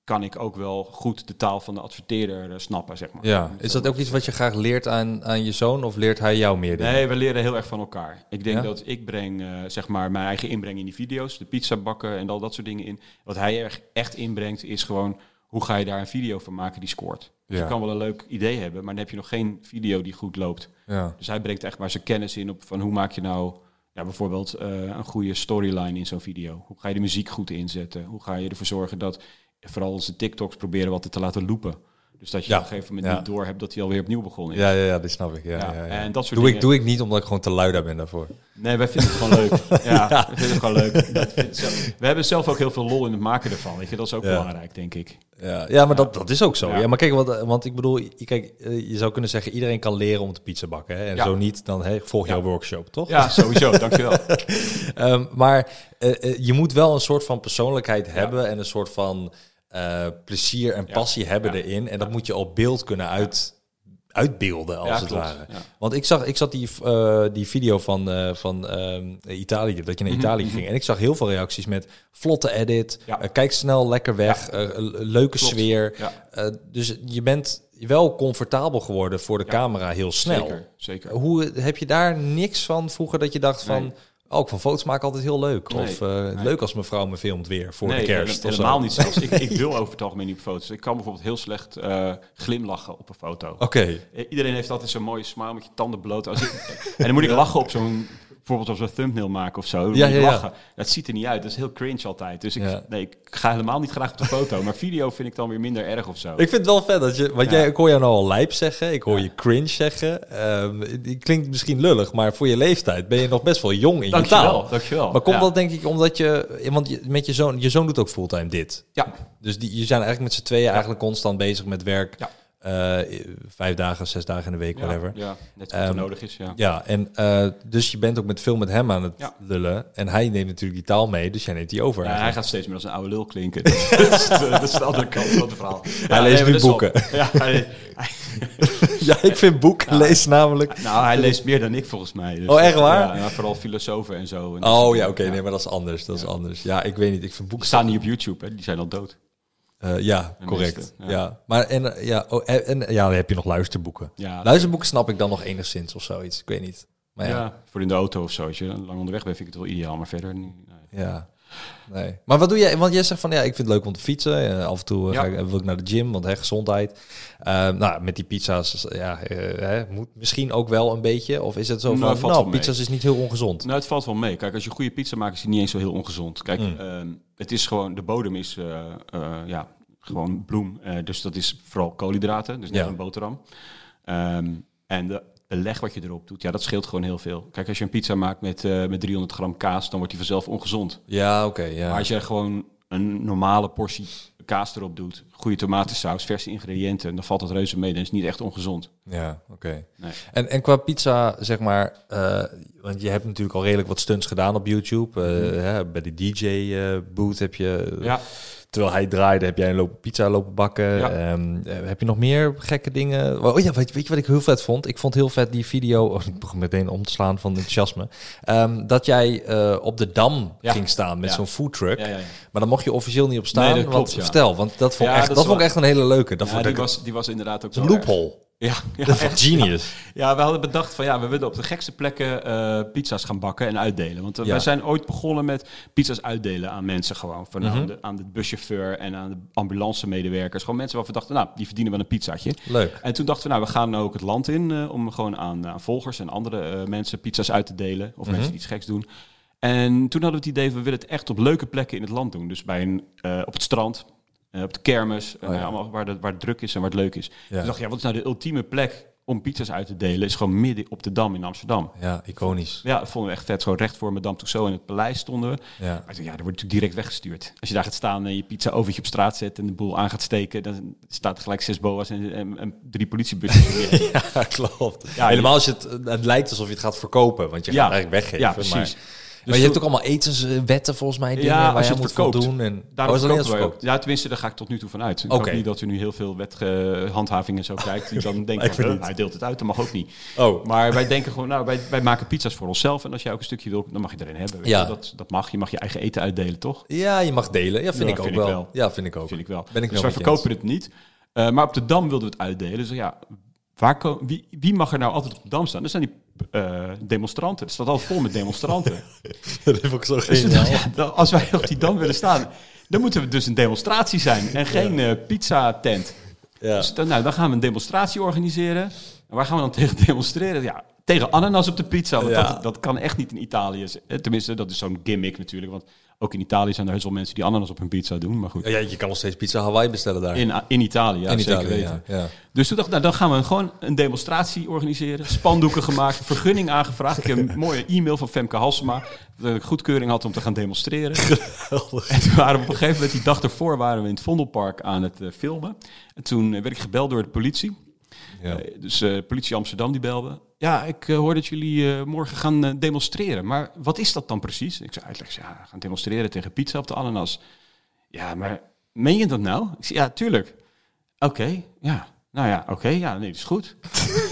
kan ik ook wel goed de taal van de adverteerder eh, snappen, zeg maar. Ja, is dat ook iets wat je graag leert aan, aan je zoon of leert hij jou meer dingen? Nee, we leren heel erg van elkaar. Ik denk Ja? dat ik breng, zeg maar, mijn eigen inbreng in die video's, de pizza bakken en al dat soort dingen in. Wat hij erg echt inbrengt is gewoon, hoe ga je daar een video van maken die scoort? Dus Ja. je kan wel een leuk idee hebben, maar dan heb je nog geen video die goed loopt. Ja. Dus hij brengt echt maar zijn kennis in op van hoe maak je nou ja, bijvoorbeeld eh, een goede storyline in zo'n video. Hoe ga je de muziek goed inzetten? Hoe ga je ervoor zorgen dat vooral onze TikToks proberen wat te laten loopen. Dus dat je Ja, op een gegeven moment ja. niet door hebt dat hij alweer opnieuw begonnen is. Ja, ja, ja, die snap ik. Ja, Ja, en dat soort doe, ik, dingen. doe ik niet omdat ik gewoon te lui daar ben daarvoor. Nee, wij vinden het gewoon leuk. *laughs* Ja, wij vinden het gewoon leuk. Dat zelf- we hebben zelf ook heel veel lol in het maken ervan. Weet je, dat is ook belangrijk, denk ik. Ja, ja maar Dat, dat is ook zo. Ja. Maar kijk, want, want ik bedoel, je- kijk, eh, je zou kunnen zeggen, iedereen kan leren om te pizza bakken. Hè? En zo niet, dan volg jouw workshop, toch? Ja, sowieso. Dankjewel. *laughs* Ehm, maar eh, eh, je moet wel een soort van persoonlijkheid hebben en een soort van eh, plezier en Ja. passie hebben Ja. erin. En dat moet je op beeld kunnen uit, uitbeelden, als Ja, het klopt. ware. Want ik zag, ik zag die, eh, die video van, eh, van ehm, Italië, dat je naar Italië ging. En ik zag heel veel reacties met vlotte edit, Mhm, kijk snel lekker weg, leuke Klopt. sfeer. Dus je bent wel comfortabel geworden voor de camera heel snel. Zeker, zeker. Hoe heb je daar niks van vroeger dat je dacht van, Nee. Ik vond foto's maken altijd heel leuk. Nee, Of eh, nee. leuk als mevrouw me filmt weer voor nee, de kerst. of helemaal niet zelfs. ik, ik *laughs* wil over het algemeen niet op foto's. Ik kan bijvoorbeeld heel slecht eh, glimlachen op een foto. Oké, Eh, Iedereen heeft altijd zo'n mooie smile met je tanden bloot. Als ik, *laughs* en dan moet ik lachen op zo'n... Bijvoorbeeld als we een thumbnail maken of zo. Ja, ja, lachen. Dat ziet er niet uit. Dat is heel cringe altijd. Dus ik, Ja. nee, ik ga helemaal niet graag op de foto. Maar video vind ik dan weer minder erg of zo. ik vind het wel vet dat je, want jij, ik hoor jou nou al lijp zeggen, ik hoor je cringe zeggen. Die klinkt misschien lullig, maar voor je leeftijd ben je nog best wel jong in je Dankjewel, taal. dankjewel. Maar komt dat denk ik omdat je, want je, met je zoon, je zoon doet ook fulltime dit. Ja, Dus die, je zijn eigenlijk met z'n tweeën eigenlijk constant bezig met werk. Ja. Eh, vijf dagen, zes dagen in de week, ja, whatever. ja, net wat Ehm, er nodig is, ja. Ja, en eh, dus je bent ook met veel met hem aan het Ja. lullen. En hij neemt natuurlijk die taal mee, dus jij neemt die over. Ja, hij gaat steeds meer als een oude lul klinken. *laughs* dat, is de, dat is de andere kant van het verhaal. Ja, leest nu boeken. ja, hij, hij- *laughs* ja, ik vind boeken lezen namelijk. nou, hij leest meer dan ik volgens mij. Dus, Oh, echt waar? Ja, vooral filosofen en zo. En Oh ja, oké, nee, maar dat is anders. Dat is anders. Ja, ik weet niet. Ik vind Die boeken. staan niet op YouTube, hè? die zijn al dood. Eh, ja, correct. meeste, ja. ja. maar en, eh, ja, oh, en, en ja, dan heb je nog luisterboeken. Ja, Luisterboeken snap ik dan nog enigszins of zoiets. Ik weet niet. Maar ja, ja. voor in de auto of zo. Als je lang onderweg bent, vind ik het wel ideaal. Maar verder niet. nee. ja. Nee. Maar wat doe jij? Want jij zegt van ja, ik vind het leuk om te fietsen. Eh, af en toe eh, Ja. ga ik, wil ik naar de gym, want hè, gezondheid. Eh, nou, met die pizza's, ja, hè, moet misschien ook wel een beetje. Of is het zo Nou, van, nou, mee. pizza's is niet heel ongezond. Nou, het valt wel mee. Kijk, als je goede pizza maakt, is die niet eens zo heel ongezond. Kijk, Mm. ehm, het is gewoon, de bodem is ja, gewoon bloem. Dus dat is vooral koolhydraten, dus net Ja. een boterham. Ehm, en de beleg wat je erop doet, ja, dat scheelt gewoon heel veel. Kijk, als je een pizza maakt met, eh, met 300 gram kaas, dan wordt die vanzelf ongezond. Ja, oké. ja. Maar als je gewoon een normale portie kaas erop doet, goede tomatensaus, verse ingrediënten, dan valt dat reuze mee. Dan is het niet echt ongezond. Ja, oké. Nee. En, en qua pizza, zeg maar, eh, want je hebt natuurlijk al redelijk wat stunts gedaan op YouTube. Eh, hè, bij de DJ-boot heb je, Mhm. Ja, terwijl hij draaide, heb jij een lopen pizza lopen bakken. Ja. Ehm, eh, heb je nog meer gekke dingen? Oh ja, weet, weet je wat ik heel vet vond? Ik vond heel vet die video, oh, ik begon meteen om te slaan van enthousiasme, Ehm, dat jij eh, op de Dam Ja. ging staan met Ja. zo'n foodtruck. ja, ja. ja. Maar dan mocht je officieel niet op staan. Nee, dat klopt, want. Vertel, want dat vond, echt, dat dat is vond ik echt een hele leuke. Dat vond die, ik was, die was inderdaad ook een loophole. Ja, ja, Dat ik genius. Ja, we hadden bedacht van ja, we willen op de gekste plekken eh, pizza's gaan bakken en uitdelen. Want eh, Ja. wij zijn ooit begonnen met pizza's uitdelen aan mensen gewoon. Van Mhm. aan, de, aan de buschauffeur en aan de ambulance-medewerkers. Gewoon mensen waarvan we dachten, nou, die verdienen wel een pizzaatje. Leuk. En toen dachten we, nou, we gaan ook het land in eh, om gewoon aan, aan volgers en andere mensen pizza's uit te delen. Of Mhm. mensen die iets geks doen. En toen hadden we het idee, we willen het echt op leuke plekken in het land doen. Dus bij een, op het strand, eh, op de kermis, eh, Oh ja. allemaal waar, de, waar het druk is en waar het leuk is. Ja. Dus dacht ja, wat is nou de ultieme plek om pizza's uit te delen? Is gewoon midden op de Dam in Amsterdam. Ja, iconisch. Ja, dat vonden we echt vet. Zo recht voor Madame Tussauds in het paleis stonden we. Ja. Maar ik dacht, ja, dat wordt natuurlijk direct weggestuurd. Als je daar gaat staan en je pizza overtje op straat zet en de boel aan gaat steken, dan staat er gelijk zes boa's en, en, en drie politiebussen. *laughs* ja, klopt. Ja, Helemaal als je het, het lijkt alsof je het gaat verkopen, want je gaat eigenlijk weggeven. Ja, precies. Maar, maar je toen- hebt ook allemaal etenswetten volgens mij, dingen Ja, waar als je het moet verkoopt. voldoen. En, Daarom oh, verkoopt? Ja, tenminste, daar ga ik tot nu toe van uit. Ik Oké. hoop niet dat u nu heel veel wethandhaving en zo kijkt. Die dan *laughs* denkt, Ik van, weet "Huh, niet. hij deelt het uit, dat mag ook niet. Oh, Maar wij denken gewoon, nou, wij, wij maken pizza's voor onszelf. En als jij ook een stukje wil, dan mag je erin hebben. Ja. Dat, dat mag. Je mag je eigen eten uitdelen, toch? ja, je mag delen. Ja, vind Ja, ik ook vind ik wel. Ja, vind ik ook. Vind ik wel. Ben ik dus wel wij verkopen het niet. Eh, maar op de Dam wilden we het uitdelen. Dus ja, waar wie, wie mag er nou altijd op de Dam staan? Dat zijn die eh, demonstranten. Het staat altijd vol met demonstranten. *laughs* dat heb ik zo Dus dan- als wij op die Dam willen staan, dan moeten we dus een demonstratie zijn. En geen eh, pizza-tent. Ja. Dus dan, nou, dan gaan we een demonstratie organiseren. En waar gaan we dan tegen demonstreren? Ja, tegen ananas op de pizza. Want Ja. dat, dat kan echt niet in Italië. Eh, Tenminste, dat is zo'n gimmick natuurlijk. Want ook in Italië zijn er heus wel mensen die ananas op hun pizza doen. Maar goed, Ja, je kan nog steeds pizza Hawaii bestellen daar. in, in Italië, ja, In zeker Italië, weten. ja. ja. Dus toen dacht ik, nou, dan gaan we gewoon een demonstratie organiseren. Spandoeken gemaakt, vergunning aangevraagd. Ik heb een mooie e-mail van Femke Halsema. Dat ik goedkeuring had om te gaan demonstreren. *laughs* En toen waren we op een gegeven moment, die dag ervoor, waren we in het Vondelpark aan het eh, filmen. En toen eh, werd ik gebeld door de politie. Ja. Eh, dus eh, politie Amsterdam die belde. Ja, ik eh, hoor dat jullie morgen gaan demonstreren. Maar wat is dat dan precies? Ik zei uitleg, ja, we gaan demonstreren tegen pizza op de ananas. Ja, maar meen je dat nou? Ik zei, ja, tuurlijk. Oké, ja. Nou ja, oké, ja, nee, dat is goed. *laughs*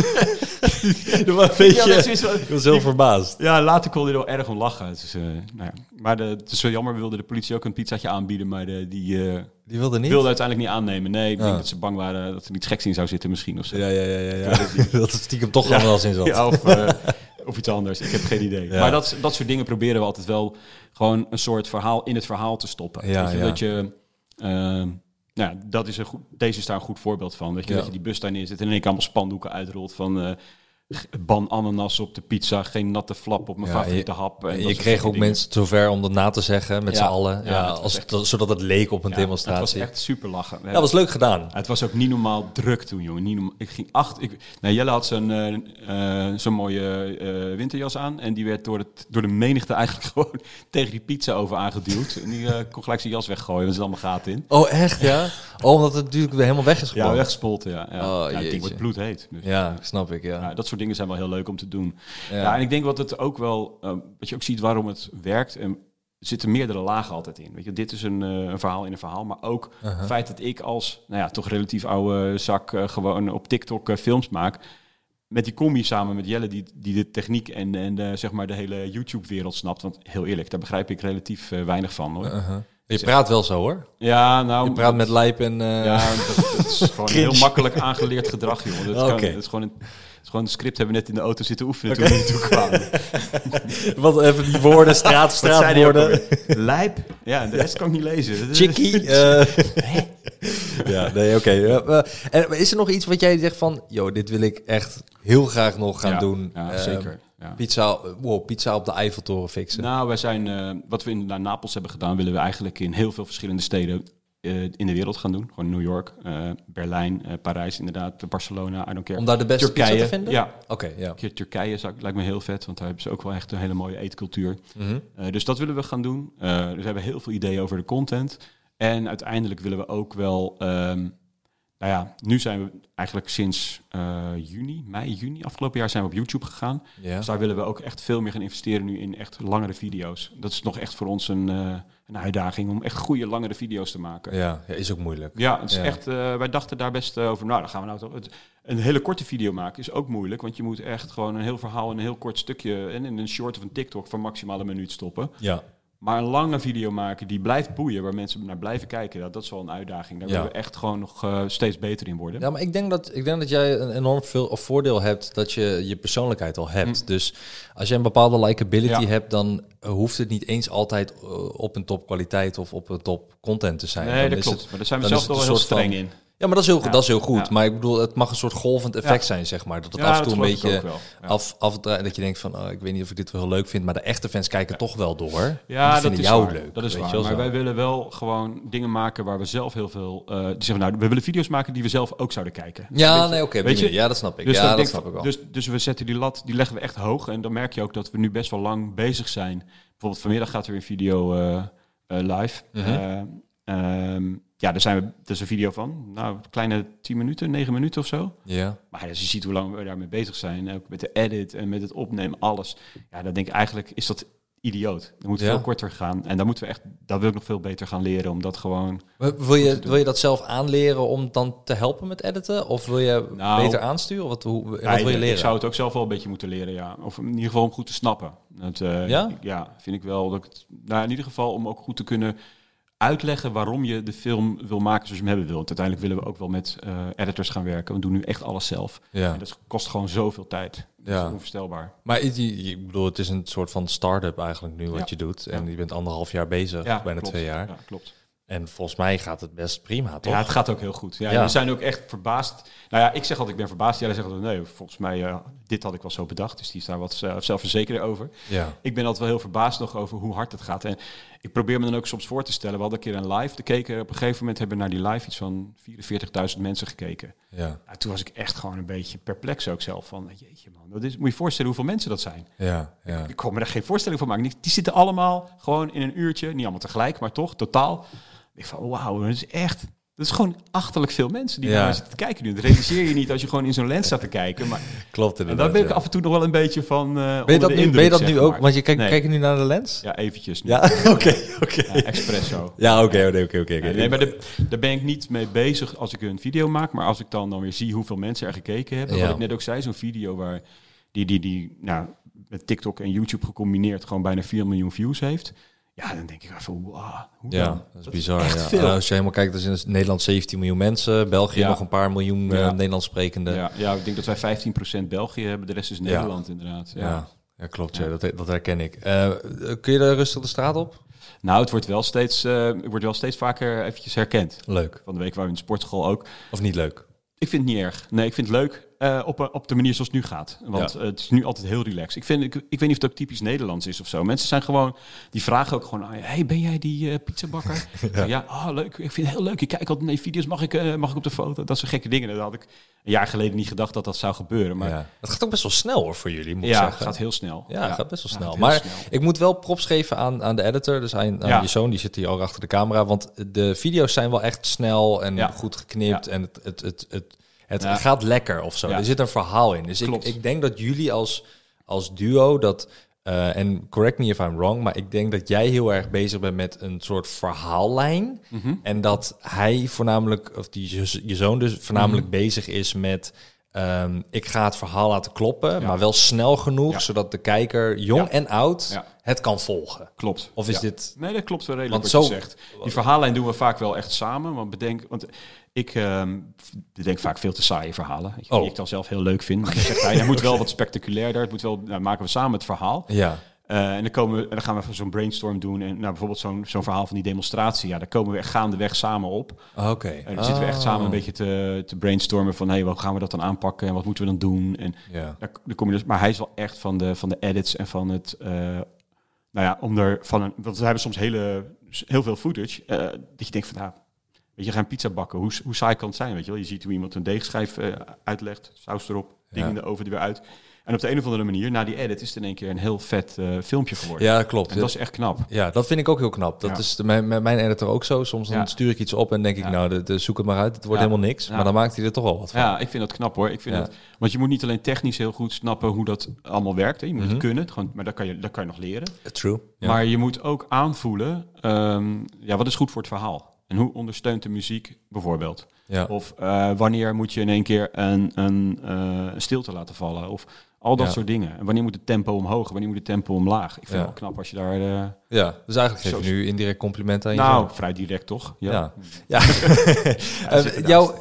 *laughs* Weet dat is wel- ik was heel verbaasd. Ja, later kon hij er wel erg om lachen. Eh, nou ja. Maar de, het is wel jammer, we wilden de politie ook een pizzaatje aanbieden, maar de, die eh, Die wilde niet? wilde uiteindelijk niet aannemen. Nee, ik denk Ah. dat ze bang waren dat er iets geks in zou zitten misschien of zo. Ja, ja, ja, ja. ja. *laughs* *laughs* dat het stiekem toch nog wel eens in zat. Ja, of, eh, of iets anders. Ik heb geen idee. Ja. Maar dat, dat soort dingen proberen we altijd wel gewoon een soort verhaal in het verhaal te stoppen. Ja, Weet je, ja. Dat je, ehm, nou, ja, dat is een goed, deze is daar een goed voorbeeld van. Dat je, Ja. dat je die bus daar neerzet en in één keer allemaal spandoeken uitrolt van eh, ban ananas op de pizza, geen natte flap op mijn Ja, favoriete je- hap. En dat je kreeg ook dingen. mensen zover om dat na te zeggen met Ja, z'n allen. ja, Ja, als, echt- dat- zodat het leek op een Ja, demonstratie. Het was echt super lachen. Ja, was leuk gedaan. Het was ook niet normaal druk toen, jongen. Niet normaal. Ik ging acht. Ik, nou, Jelle had zo'n zo'n mooie eh, winterjas aan. En die werd door, het, door de menigte eigenlijk *laughs* gewoon tegen die pizza over aangeduwd. En die kon gelijk zijn jas weggooien. Want er zit allemaal gaten in. Oh, echt, ja? Oh, omdat het natuurlijk helemaal weg is Ja, weggespoten, ja. ja. Oh, ding wordt bloedheet. Dus, Ja, snap ik, ja. ja, dat soort dingen zijn wel heel leuk om te doen. Ja. Ja, en ik denk wat het ook wel... eh, wat je ook ziet waarom het werkt... En er zitten meerdere lagen altijd in. Weet je, dit is een, eh, een verhaal in een verhaal. Maar ook het feit dat ik als nou ja, toch relatief oude zak eh, gewoon op TikTok eh, films maak. Met die combi samen met Jelle, die, die de techniek en, en de, zeg maar de hele YouTube-wereld snapt. Want heel eerlijk, daar begrijp ik relatief weinig van. Hoor. Je praat wel zo, hoor. Ja, nou... Je praat met lijp en... eh, Ja, dat, dat is gewoon *laughs* heel makkelijk aangeleerd gedrag, joh. Dat, kan, Oké. dat is gewoon een... Is gewoon een script hebben we net in de auto zitten oefenen toen we hier toe kwamen. *laughs* Wat even die woorden, straat, straatwoorden. Lijp. Ja, de rest kan ik niet lezen. Chickie. *laughs* eh. ja, nee, oké. Eh, en is er nog iets wat jij zegt van... Yo, dit wil ik echt heel graag nog gaan Ja, doen. Ja, Eh, zeker. Ja. Pizza, wow, pizza op de Eiffeltoren fixen. Nou, wij zijn, eh, wat we in naar Napels hebben gedaan, willen we eigenlijk in heel veel verschillende steden eh, in de wereld gaan doen. Gewoon New York, eh, Berlijn, eh, Parijs inderdaad, Barcelona, I don't care. Om daar de beste pizza Turkije, te vinden? ja. Oké, ja. Een keer Turkije zou, lijkt me heel vet, want daar hebben ze ook wel echt een hele mooie eetcultuur. Eh, dus dat willen we gaan doen. Eh, dus we hebben heel veel ideeën over de content. En uiteindelijk willen we ook wel... ehm, nou ja, nu zijn we eigenlijk sinds eh, juni, mei, juni, afgelopen jaar zijn we op YouTube gegaan. Ja. Dus daar willen we ook echt veel meer gaan investeren nu in echt langere video's. Dat is nog echt voor ons een, eh, een uitdaging om echt goede langere video's te maken. Ja, ja, is ook moeilijk. Ja, het is Ja. echt, eh, wij dachten daar best eh, over. Nou, dan gaan we nou toch. Het, een hele korte video maken is ook moeilijk, want je moet echt gewoon een heel verhaal in een heel kort stukje en in een short of een TikTok van maximaal een minuut stoppen. Ja. Maar een lange video maken die blijft boeien, waar mensen naar blijven kijken, dat, dat is wel een uitdaging. Daar Ja. willen we echt gewoon nog eh, steeds beter in worden. Ja, maar ik denk dat, ik denk dat jij een enorm veel of voordeel hebt dat je je persoonlijkheid al hebt. Dus als je een bepaalde likability. Ja. hebt, dan eh, hoeft het niet eens altijd eh, op een top kwaliteit of op een top content te zijn. nee, Dan dat is klopt. het- maar daar zijn we zelf wel het heel streng van- in. Ja, maar dat is heel, Ja. dat is heel goed. Ja. Maar ik bedoel, het mag een soort golvend effect zijn, zeg maar. Dat het af en toe een beetje af, afdraait. Dat je denkt van, oh, ik weet niet of ik dit wel heel leuk vind. Maar de echte fans kijken toch wel door. Ja, die dat vinden is jou waar. leuk. Dat is weet waar. je Maar zo. wij willen wel gewoon dingen maken waar we zelf heel veel. die zeggen, nou, we willen video's maken die we zelf ook zouden kijken. Ja, Weet nee, oké. weet je? ja, dat snap ik. Dus, ja, dat denk snap ik wel. dus, dus we zetten die lat, die leggen we echt hoog. En dan merk je ook dat we nu best wel lang bezig zijn. Bijvoorbeeld vanmiddag gaat er een video eh, eh, live. Mhm. Eh, ehm, ja, daar zijn we. Dat is een video van. Nou, kleine 10 minuten, 9 minuten of zo. ja. Maar als je ziet hoe lang we daarmee bezig zijn, ook met de edit en met het opnemen, alles. Ja, dan denk ik eigenlijk is dat idioot. Dan moet Ja. veel korter gaan. En dan moeten we echt, daar wil ik nog veel beter gaan leren, om dat gewoon. Wil je, wil je dat zelf aanleren om dan te helpen met editen? Of wil je Nou, beter aansturen? Of Wat, hoe, wat Ja, wil je ik- leren? Ik zou het ook zelf wel een beetje moeten leren, ja. Of in ieder geval om goed te snappen. Dat, eh, Ja? Ja, vind ik wel. Dat ik het, nou, in ieder geval om ook goed te kunnen uitleggen waarom je de film wil maken zoals je hem hebben wil. Want uiteindelijk willen we ook wel met eh, editors gaan werken. We doen nu echt alles zelf. Ja. En dat kost gewoon zoveel tijd. Dat Ja. is onvoorstelbaar. Maar ik, bedoel, het is een soort van start-up eigenlijk nu wat Ja. je doet. En je bent anderhalf jaar bezig, bijna klopt. twee jaar. Ja, klopt. En volgens mij gaat het best prima, toch? Ja, het gaat ook heel goed. Ja, Ja. We zijn ook echt verbaasd. Nou ja, ik zeg altijd ik ben verbaasd. Jij zegt altijd nee, volgens mij uh, dit had ik wel zo bedacht. Dus die is daar wat uh, zelfverzekerder over. Ja. Ik ben altijd wel heel verbaasd nog over hoe hard het gaat. En ik probeer me dan ook soms voor te stellen. We hadden een keer een live gekeken. Op een gegeven moment hebben we naar die live iets van 44.000 mensen gekeken. Ja. Nou, toen was ik echt gewoon een beetje perplex ook zelf. Van jeetje man, dat is, moet je voorstellen hoeveel mensen dat zijn. Ja, ja. Ik kon me daar geen voorstelling van maken. Die, die zitten allemaal gewoon in een uurtje. Niet allemaal tegelijk, maar toch totaal. Ik van wauw, dat is echt... Dat is gewoon achterlijk veel mensen die Ja. daar zitten te kijken nu. Dat realiseer je niet als je gewoon in zo'n lens staat te kijken. Maar *laughs* Klopt en inderdaad. daar ben ik ja. af en toe nog wel een beetje van. eh, Ben je dat nu, ben je dat indruk, nu ook? maar. Want je kijkt Nee. kijk je nu naar de lens? Ja, eventjes. nu. Ja, *laughs* oké, oké. Ja, expresso. Ja, oké, oké, oké, oké. Nee, maar de- daar ben ik niet mee bezig als ik een video maak. Maar als ik dan, dan weer zie hoeveel mensen er gekeken hebben. Wat ik net ook zei, zo'n video waar die, die, die nou, met TikTok en YouTube gecombineerd gewoon bijna 4 miljoen views heeft. Ja, dan denk ik even, wow, hoe Ja, dan? dat is bizar. echt ja. veel. En als je helemaal kijkt, er is in Nederland 17 miljoen mensen, België Ja. nog een paar miljoen Ja. Nederlands sprekende. Ja, ja, ik denk dat wij 15% België hebben, de rest is Nederland inderdaad. Ja. Ja, ja klopt. Ja. Dat, dat herken ik. Eh, kun je er rustig de straat op? Nou, het wordt wel steeds, eh, wordt wel steeds vaker eventjes herkend. Leuk. Van de week waren we in de sportschool ook. Of niet leuk? Ik vind het niet erg. Nee, ik vind het leuk eh, op, op de manier zoals het nu gaat. Want Ja. eh, het is nu altijd heel relaxed. Ik, vind, ik, ik weet niet of het ook typisch Nederlands is of zo. Mensen zijn gewoon, die vragen ook gewoon aan je. Hey, ben jij die eh pizzabakker? *laughs* ja, ja oh, leuk. Ik vind het heel leuk. Ik kijk altijd naar video's. Mag ik, mag ik op de foto? Dat soort gekke dingen. Dat had ik een jaar geleden niet gedacht dat dat zou gebeuren. Maar ja, ja. Het gaat ook best wel snel hoor voor jullie, moet ik het zeggen. gaat heel snel. Ja, het gaat best wel Ja, snel. Maar snel. ik moet wel props geven aan, aan de editor, dus aan, aan Ja. je zoon, die zit hier ook achter de camera. Want de video's zijn wel echt snel en Ja. goed geknipt Ja. en het, het, het, het, het Ja. gaat lekker of zo. Ja. Er zit een verhaal in. Dus ik, Klopt. ik denk dat jullie als, als duo dat... eh, en correct me if I'm wrong, maar ik denk dat jij heel erg bezig bent met een soort verhaallijn. Mhm. En dat hij voornamelijk, of die, je, je zoon dus voornamelijk Mhm. bezig is met... ehm, ik ga het verhaal laten kloppen, Ja. maar wel snel genoeg, Ja. zodat de kijker, jong Ja. en oud, het kan volgen. Klopt. Of is dit... Nee, dat klopt wel redelijk Want wat zo- je zegt. Die verhaallijn doen we vaak wel echt samen. Want bedenk, want ik ehm, bedenk vaak veel te saaie verhalen. weet je, Oh. Die ik dan zelf heel leuk vind. *laughs* Maar zegt hij, het moet wel wat spectaculairder. Het moet wel, nou, maken we samen het verhaal. Ja, Eh, en dan, komen we, en dan gaan we zo'n brainstorm doen. En nou, bijvoorbeeld zo'n zo'n verhaal van die demonstratie. Ja, daar komen we echt gaandeweg samen op. oké. En dan zitten we echt samen een beetje te, te brainstormen van... hey, hoe gaan we dat dan aanpakken en wat moeten we dan doen? En Ja. daar, daar kom je dus, maar hij is wel echt van de, van de edits en van het. eh, nou ja, om er van een. Want we hebben soms hele, heel veel footage. eh, dat je denkt van nou. Weet je, gaan pizza bakken. Hoe, hoe saai kan het zijn, weet je wel? Je ziet hoe iemand een deegschijf eh, uitlegt, saus erop, dingen in de oven er weer uit. En op de een of andere manier, na die edit, is het in één keer een heel vet eh, filmpje geworden. Ja, klopt. En dat is echt knap. Ja, dat vind ik ook heel knap. Dat Ja. is de, mijn, mijn- editor ook zo. Soms dan Ja. stuur ik iets op en denk ik, Ja. nou, de, de- zoek het maar uit. Het wordt Ja. helemaal niks. Ja. Maar dan maakt hij er toch wel wat van. Ja, ik vind dat knap hoor. Ik vind Ja. dat, want je moet niet alleen technisch heel goed snappen hoe dat allemaal werkt. Hè. Je moet Mhm. het kunnen, gewoon, maar dat kan, je, dat kan je nog leren. True. Ja. Maar je moet ook aanvoelen, ehm, ja, wat is goed voor het verhaal? En hoe ondersteunt de muziek bijvoorbeeld? ja. Of eh, wanneer moet je in één keer een, een, eh, stilte laten vallen? Of al dat Ja. soort dingen. En wanneer moet het tempo omhoog? Wanneer moet het tempo omlaag? Ik vind Ja. het wel knap als je daar... eh, ja, dus eigenlijk geef je nu indirect complimenten aan je nou, vrij direct toch? Ja. Ja. het *laughs* jouw,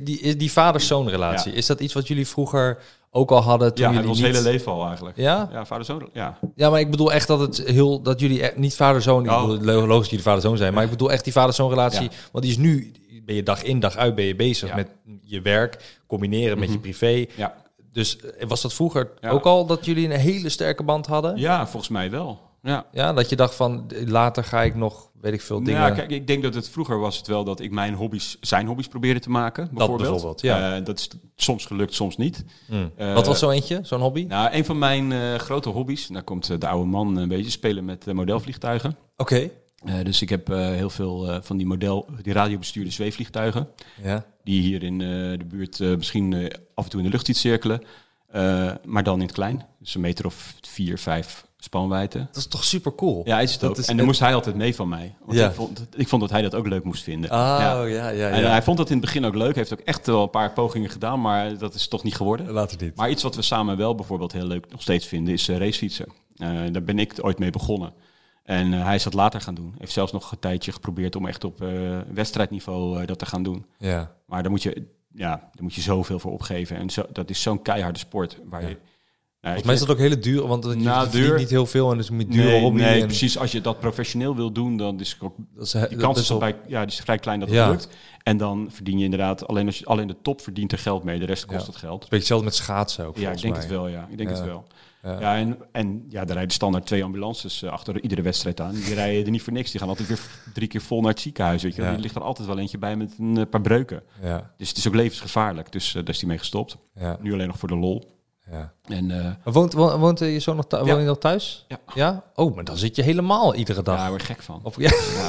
die, die vader-zoon relatie, is dat iets wat jullie vroeger ook al hadden toen Ja, jullie ons niet... hele leven al eigenlijk. Ja? Ja, vader zoon. Ja. Ja, maar ik bedoel echt dat het heel dat jullie e- niet vader-zoon, Oh. logisch dat jullie vader-zoon zijn, maar ik bedoel echt die vader-zoon relatie, Ja. want die is nu ben je dag in dag uit ben je bezig Ja. met je werk combineren met je Mhm. privé. Ja. Dus eh, was dat vroeger ook al dat jullie een hele sterke band hadden? ja, volgens mij wel. Ja. Ja, dat je dacht van later ga ik nog weet ik veel dingen. Ja, kijk, ik denk dat het vroeger was het wel dat ik mijn hobby's zijn hobby's probeerde te maken. Bijvoorbeeld, bijvoorbeeld, ja. Eh, dat is soms gelukt, soms niet. Hmm. Eh, Wat was zo eentje, zo'n hobby? Nou, een van mijn eh, grote hobby's, daar komt de oude man een beetje spelen met modelvliegtuigen. Oké. Dus ik heb heel veel van die model, die radiobestuurde zweefvliegtuigen. Ja. Die hier in de buurt misschien af en toe in de lucht ziet cirkelen. Maar dan in het klein. Dus een meter of vier, vijf spanwijdte. Dat is toch super cool. Ja, is het Dat ook. is en dan het- moest hij altijd mee van mij. Want Ja. ik, vond, ik vond dat hij dat ook leuk moest vinden. Oh, Ja. ja, ja, ja. En hij vond dat in het begin ook leuk. Hij heeft ook echt wel een paar pogingen gedaan, maar dat is toch niet geworden. Later niet. Maar iets wat we samen wel bijvoorbeeld heel leuk nog steeds vinden, is eh, racefietsen. Eh, daar ben ik ooit mee begonnen. En eh, hij is dat later gaan doen. Heeft zelfs nog een tijdje geprobeerd om echt op wedstrijdniveau dat te gaan doen. Ja. Maar daar moet je, ja, daar moet je zoveel voor opgeven. En zo, dat is zo'n keiharde sport. Waar je, Volgens mij is dat ook hele duur, want je Nou, verdient duur- niet heel veel en dus moet duur nee, nee, en precies. Als je dat professioneel wil doen, dan is ook Dat is, de dat kans is bij, ja, die is vrij klein dat het Ja. lukt. En dan verdien je inderdaad, alleen, als je, alleen de top verdient er geld mee. De rest kost Ja. het geld. Een beetje hetzelfde met schaatsen ook. Ja, ik denk mij. het wel, ja. Ik denk Ja. het wel. Ja. Ja, en, en ja, er rijden standaard twee ambulances eh, achter iedere wedstrijd aan. Die rijden er niet voor niks. Die gaan altijd weer drie keer vol naar het ziekenhuis. Weet je. Er ligt er altijd wel eentje bij met een eh, paar breuken. Ja, Dus het is ook levensgevaarlijk. Dus eh, daar is hij mee gestopt. ja, Nu alleen nog voor de lol. ja. En eh, Woont, wo- woont eh, je zoon nog, thu- Ja. woon je nog thuis? Ja. ja. Oh, maar dan zit je helemaal iedere dag. daar word ik gek van. Op, ja. Ja.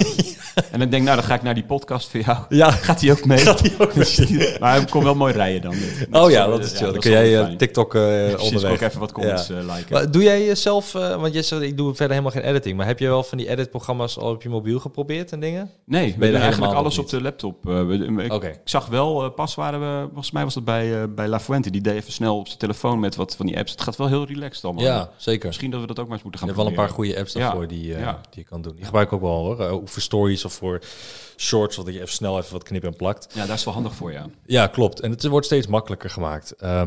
en dan denk ik, nou, dan ga ik naar die podcast voor jou. ja. Gaat hij ook mee? Gaat hij ook *laughs* maar hij kon wel mooi rijden dan. Oh ja, dat is chill. Dan kun jij eh, fijn. TikTok Precies, onderweg. ook even wat comments Ja. eh, liken. Maar doe jij jezelf, want je zegt ik doe verder helemaal geen editing, maar heb je wel van die editprogramma's al op je mobiel geprobeerd en dingen? Nee, we hebben eigenlijk alles op de laptop. Ik, ik zag wel, pas waren we, volgens mij was dat bij, bij La Fuente, die deed even snel op zijn telefoon met wat van die apps. Het gaat wel heel relaxed allemaal. Ja, zeker. Misschien dat we dat ook maar eens moeten Je gaan hebt wel een paar goede apps Ja. daarvoor die, eh, Ja. die je kan doen. Die gebruik ik ook wel hoor. Eh, voor stories of voor shorts, zodat je even snel even wat knip en plakt. Ja, daar is wel handig voor, ja. Ja, klopt. En het wordt steeds makkelijker gemaakt. Eh,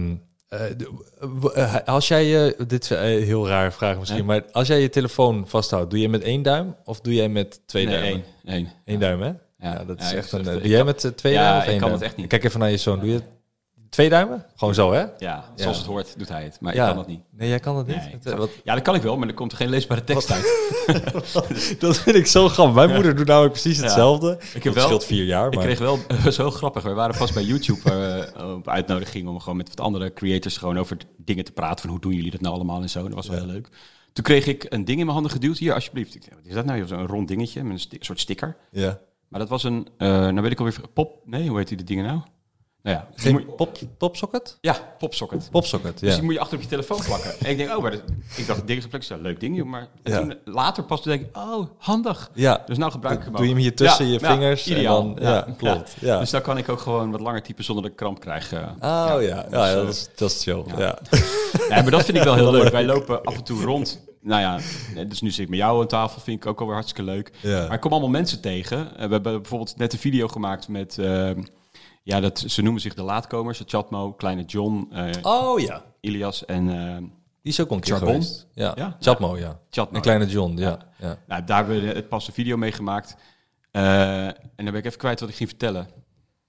als jij je, dit is een heel rare vraag misschien, maar als jij je telefoon vasthoudt, doe je met één duim of doe jij met twee Nee, duimen? één. één. Eén duim, hè? Ja, Ja. dat is ik echt een. ik Doe jij met twee Ja, duimen of ik één kan duim? het echt niet. Kijk even naar je zoon. Doe je twee duimen? Gewoon zo, hè? Ja, zoals het hoort doet hij het. Maar ja. ik kan dat niet. Nee, jij kan dat niet. Nee, ik Het, zou- eh, wat- Ja, dat kan ik wel, maar er komt er geen leesbare tekst uit. *laughs* dat vind ik zo grappig. Mijn moeder doet namelijk precies Ja. hetzelfde. Ik heb wel, scheelt vier jaar, Ik maar... kreeg wel, dat was heel grappig. We waren pas bij YouTube we op uitnodiging om gewoon met wat andere creators gewoon over dingen te praten. Van hoe doen jullie dat nou allemaal en zo. Dat was wel heel leuk. Toen kreeg ik een ding in mijn handen geduwd. Hier, alsjeblieft. Ik, wat is dat nou? Zo'n rond dingetje met een soort sticker. Ja. Maar dat was een, eh nou weet ik alweer, pop. Nee, hoe heet die de dingen nou? Nou ja, pop, popsocket? ja, popsocket. Popsocket, Dus ja. die moet je achter op je telefoon plakken. en ik denk, oh, maar dat, ik dacht, ding is een leuk ding, joh, maar Ja. toen later pas denk ik, oh, handig. Ja, Dus nou gebruik ik hem doe je hem hier tussen Ja, je ja, vingers en ideaal. dan... Ja, klopt. Ja. Dus dan kan ik ook gewoon wat langer typen zonder dat ik kramp krijg. eh. Oh ja, ja, Dus, ja, eh, dat, is, dat is chill. Ja. ja. *laughs* Maar dat vind ik wel heel leuk. Wij lopen af en toe rond. Nou ja, dus nu zit ik met jou aan tafel, vind ik ook alweer hartstikke leuk. Ja. Maar ik kom allemaal mensen tegen. Eh, We hebben bijvoorbeeld net een video gemaakt met... eh, ja, dat, ze noemen zich de laatkomers. Chatmo, Kleine John, eh, Oh ja, Ilias en eh die is ook een keer geweest. Ja, Ja? Chatmo, ja. Chatmo. En Kleine John, ja. ja. Nou, daar hebben we het pas een video mee gemaakt. Eh, en dan ben ik even kwijt wat ik ging vertellen.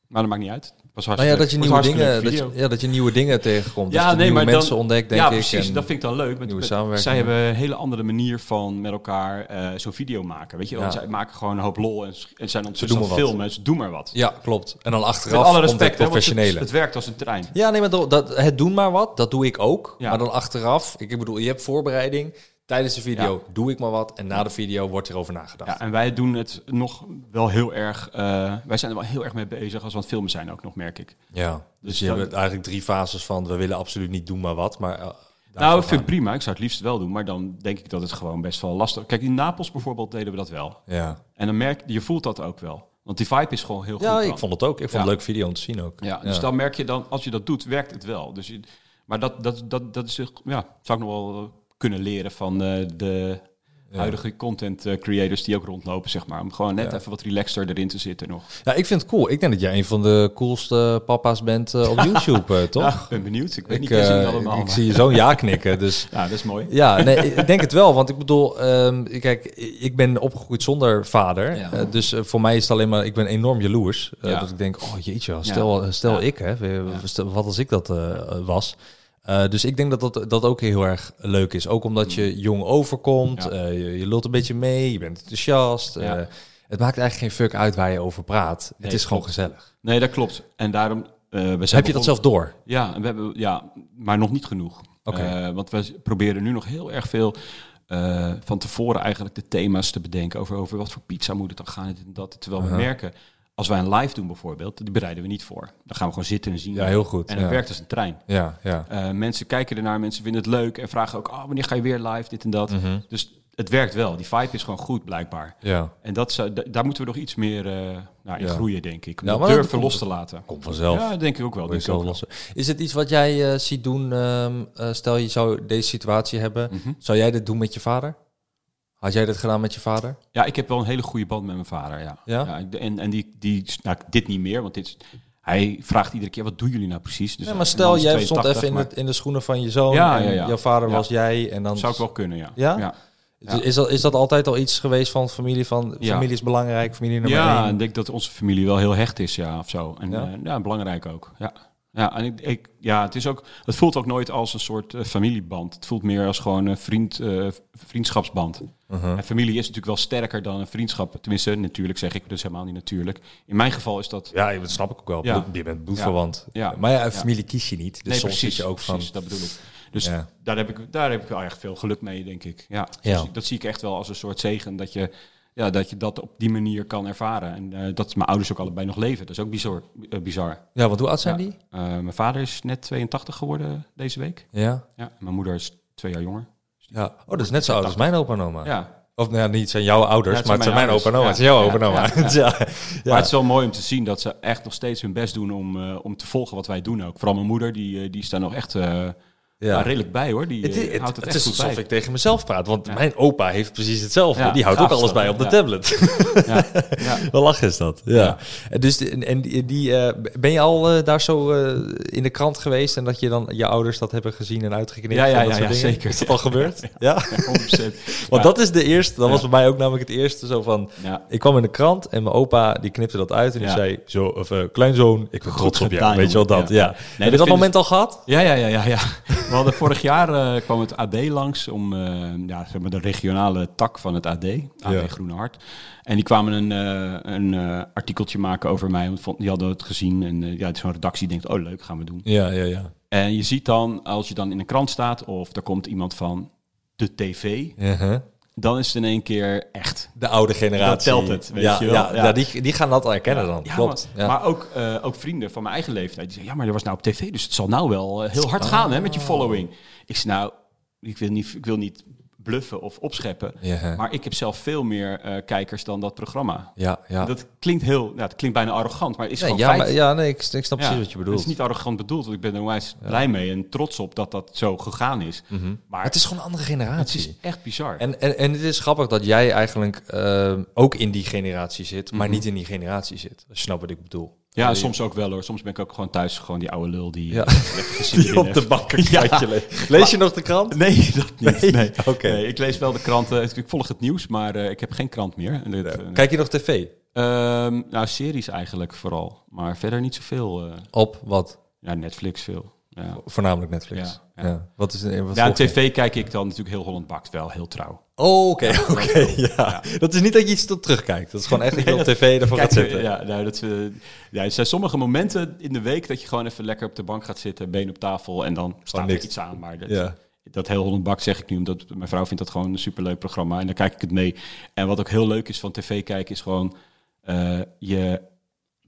Maar dat maakt niet uit. Was Nou ja, dat je, nieuwe dingen, dat, je, ja, dat je nieuwe dingen tegenkomt. Ja, dat nee, nieuwe maar mensen dan- ontdekt, denk ja, ik. precies. en- dat vind ik dan leuk. Met, nieuwe met- samenwerking. zij hebben een hele andere manier van met elkaar eh, zo'n video maken. Weet je? Ja. zij maken gewoon een hoop lol en, en zijn wat. filmen. Ze doen maar wat. Ja, klopt. En dan Met achteraf alle komt respect, professionele. het, het werkt als een trein. Ja, nee, maar dat, dat, het doen maar wat, dat doe ik ook. Ja. Maar dan achteraf, ik bedoel, je hebt voorbereiding. Tijdens de video Ja. doe ik maar wat. En na de video wordt erover nagedacht. Ja, en wij doen het nog wel heel erg. eh, wij zijn er wel heel erg mee bezig als we aan het filmen zijn ook nog, merk ik. Ja, dus, Dus je dat- hebt eigenlijk drie fases van... we willen absoluut niet doen maar wat, maar... eh, Nou, ik vind het prima. Ik zou het liefst wel doen. Maar dan denk ik dat het gewoon best wel lastig Kijk, in Napels bijvoorbeeld deden we dat wel. Ja, En dan merk je, voelt dat ook wel. Want die vibe is gewoon heel goed. ja ik vond het ook. Ik vond het Ja. een leuke video om te zien ook. Ja, dus dan merk je dan, als je dat doet, werkt het wel. Dus je, maar dat, dat, dat, dat is, ja, zou ik nog wel eh, kunnen leren van eh, de huidige content eh, creators die ook rondlopen, zeg maar. Om gewoon net Ja. even wat relaxter erin te zitten nog. Ja, ik vind het cool. Ik denk dat jij een van de coolste papa's bent eh, op *laughs* YouTube, toch? Ja, ik ben benieuwd. Ik weet ik, niet allemaal. ik maar- zie je zo'n ja knikken, dus... *laughs* Ja, dat is mooi. Ja, nee, ik denk het wel. Want ik bedoel, ehm, kijk, ik ben opgegroeid zonder vader. Ja. Dus voor mij is het alleen maar, ik ben enorm jaloers. Ja. Dat ik denk, oh jeetje, stel, stel ik, hè, stel, wat als ik dat was. Eh, dus ik denk dat, dat dat ook heel erg leuk is. Ook omdat je jong overkomt, Ja. eh, je, je lult een beetje mee, je bent enthousiast. eh, het maakt eigenlijk geen fuck uit waar je over praat. Nee, het is gewoon gezellig. Nee, dat klopt. En daarom... we zijn Heb je dat zelf door? Ja, we hebben, ja, maar nog niet genoeg. Oké. Want we proberen nu nog heel erg veel van tevoren eigenlijk de thema's te bedenken over, over wat voor pizza moet het dan gaan en dat. Terwijl we Aha. merken, als wij een live doen bijvoorbeeld, die bereiden we niet voor. Dan gaan we gewoon zitten en zien. Ja, heel goed. En het ja. werkt als een trein. Ja, ja. Eh, mensen kijken ernaar, mensen vinden het leuk en vragen ook, oh, wanneer ga je weer live, dit en dat. Mhm. Dus het werkt wel. Die vibe is gewoon goed, blijkbaar. ja. En dat, zou- da- daar moeten we nog iets meer eh, nou, in Ja. groeien, denk ik. Om dat dat durven los te laten. Komt vanzelf. Ja, denk ik ook wel. Denk ik ook wel. Is het iets wat jij eh, ziet doen? ehm, eh, stel je zou deze situatie hebben. Mhm. Zou jij dit doen met je vader? Had jij dit gedaan met je vader? Ja, ik heb wel een hele goede band met mijn vader, ja. Ja? en en die, die, nou, dit niet meer, want dit, is- hij vraagt iedere keer, wat doen jullie nou precies? Dus Ja, maar mijn stel, jij stond 82, even in, maar het, in de schoenen van je zoon. Ja, en ja, ja. Jouw vader was jij. En dan Zou ik wel kunnen, ja. Ja? Is- Is, dat, is dat altijd al iets geweest van familie? Van familie is belangrijk, familie nummer ja één? ik denk dat onze familie wel heel hecht is, ja, of zo. En Ja? ja belangrijk ook, ja. Ja, en ik, ik, ja, het, is ook, het voelt ook nooit als een soort eh, familieband. Het voelt meer als gewoon een vriend, eh, vriendschapsband. Uh-huh. En familie is natuurlijk wel sterker dan een vriendschap. Tenminste, natuurlijk zeg ik, dus helemaal niet natuurlijk. In mijn geval is dat... Ja, dat snap ik ook wel. Ja. Je bent bloedverwant. Ja. Maar ja, Ja. familie kies je niet. Dus nee, soms precies, zit je ook van... precies, dat bedoel ik. Dus Ja. daar, heb ik, daar heb ik wel echt veel geluk mee, denk ik. Ja, Ja. Dus dat zie ik echt wel als een soort zegen dat je, ja, dat, je dat op die manier kan ervaren. En eh, dat mijn ouders ook allebei nog leven. Dat is ook bizar. eh, bizar. Ja, want hoe oud zijn Ja. die? Eh, mijn vader is net 82 geworden deze week. Ja. Ja, mijn moeder is twee jaar jonger. ja. Oh, dat is net zo oud als mijn opa en oma. Ja, Of nou niet zijn jouw ouders, Ja, maar het zijn mijn opa en oma. Het is jouw opa en oma. *laughs* Ja. Maar het is wel mooi om te zien dat ze echt nog steeds hun best doen om, om te volgen wat wij doen ook. Vooral mijn moeder, die, die is daar nog echt ja. redelijk bij hoor. Die Het, eh, het, houdt het, is goed alsof bij. ik tegen mezelf praat, want Ja. mijn opa heeft precies hetzelfde. Ja, die houdt ook alles dat, bij op de tablet. *laughs* Ja, ja. Wat lachen is dat? Ja. Dus en, en die, eh, ben je al eh, daar zo in de krant geweest en dat je dan je ouders dat hebben gezien en uitgeknipt? Ja, ja, en dat ja, soort dingen? zeker. Is dat al gebeurd? *laughs* Ja. 100%. *laughs* Want dat is de eerste, dat was bij mij ook namelijk het eerste zo van. Ik kwam in de krant en mijn opa die knipte dat uit en die zei zo of kleinzoon, ik ben Goed trots op jou. Weet je wel dat? Ja. Heb je dat dat moment al gehad? Ja, ja, ja, ja, ja. We hadden vorig jaar eh, kwam het AD langs om eh, ja, zeg maar de regionale tak van het AD, AD Ja. Groene Hart. En die kwamen een, eh, een artikeltje maken over mij. Want die hadden het gezien en ja, zo'n redactie denkt, oh leuk, gaan we doen. Ja, ja, ja. En je ziet dan, als je dan in een krant staat of er komt iemand van de tv, Uh-huh. Dan is het in één keer echt. De oude generatie. Dat telt het, weet ja, je wel. Ja, Ja. ja, die, die gaan dat al herkennen dan. Klopt. Maar, ja. maar ook, eh, ook vrienden van mijn eigen leeftijd. Die zeggen, ja, maar er was nou op tv, dus het zal nou wel eh, heel hard gaan hè, met je following. Ik zeg, nou, ik wil niet, ik wil niet bluffen of opscheppen. Ja. Maar ik heb zelf veel meer eh, kijkers dan dat programma. ja, ja. Dat klinkt heel, nou, het klinkt bijna arrogant, maar het is nee, gewoon ja, feit. maar, ja, nee, ik, ik snap Ja, precies wat je bedoelt. Het is niet arrogant bedoeld, want ik ben er onwijs blij mee en trots op dat dat zo gegaan is. Maar Maar het is gewoon een andere het generatie. is echt bizar. En, en, en het is grappig dat jij eigenlijk eh, ook in die generatie zit, maar Mhm. niet in die generatie zit. Snapt wat ik bedoel. Ja, soms ook wel hoor. Soms ben ik ook gewoon thuis, gewoon die oude lul die, Ja. *laughs* Die op heeft. de bank een *laughs* leest. Lees je nog de krant? *laughs* Nee, dat niet. Nee? Nee, Oké. Nee, ik lees wel de kranten. Ik volg het nieuws, maar eh, ik heb geen krant meer. Dit, eh, Kijk je nog tv? Ehm, nou, series eigenlijk vooral. Maar verder niet zoveel. eh Op wat? ja, Netflix veel. Ja. Voornamelijk Netflix. Ja, Ja, ja. Wat is wat Ja, tv kijk ik dan natuurlijk heel Holland Bakt wel, heel trouw. Oh, oké, oké. *laughs* ja. Dat is niet dat je iets tot terugkijkt. Dat is gewoon echt dat je op tv ervoor gaat zitten. Ja, nou, dat, eh, ja, er zijn sommige momenten in de week dat je gewoon even lekker op de bank gaat zitten, been op tafel en dan staat er iets aan. Maar dat, Ja. dat heel Holland Bakt zeg ik nu, omdat mijn vrouw vindt dat gewoon een superleuk programma en dan kijk ik het mee. En wat ook heel leuk is van tv kijken is gewoon eh, je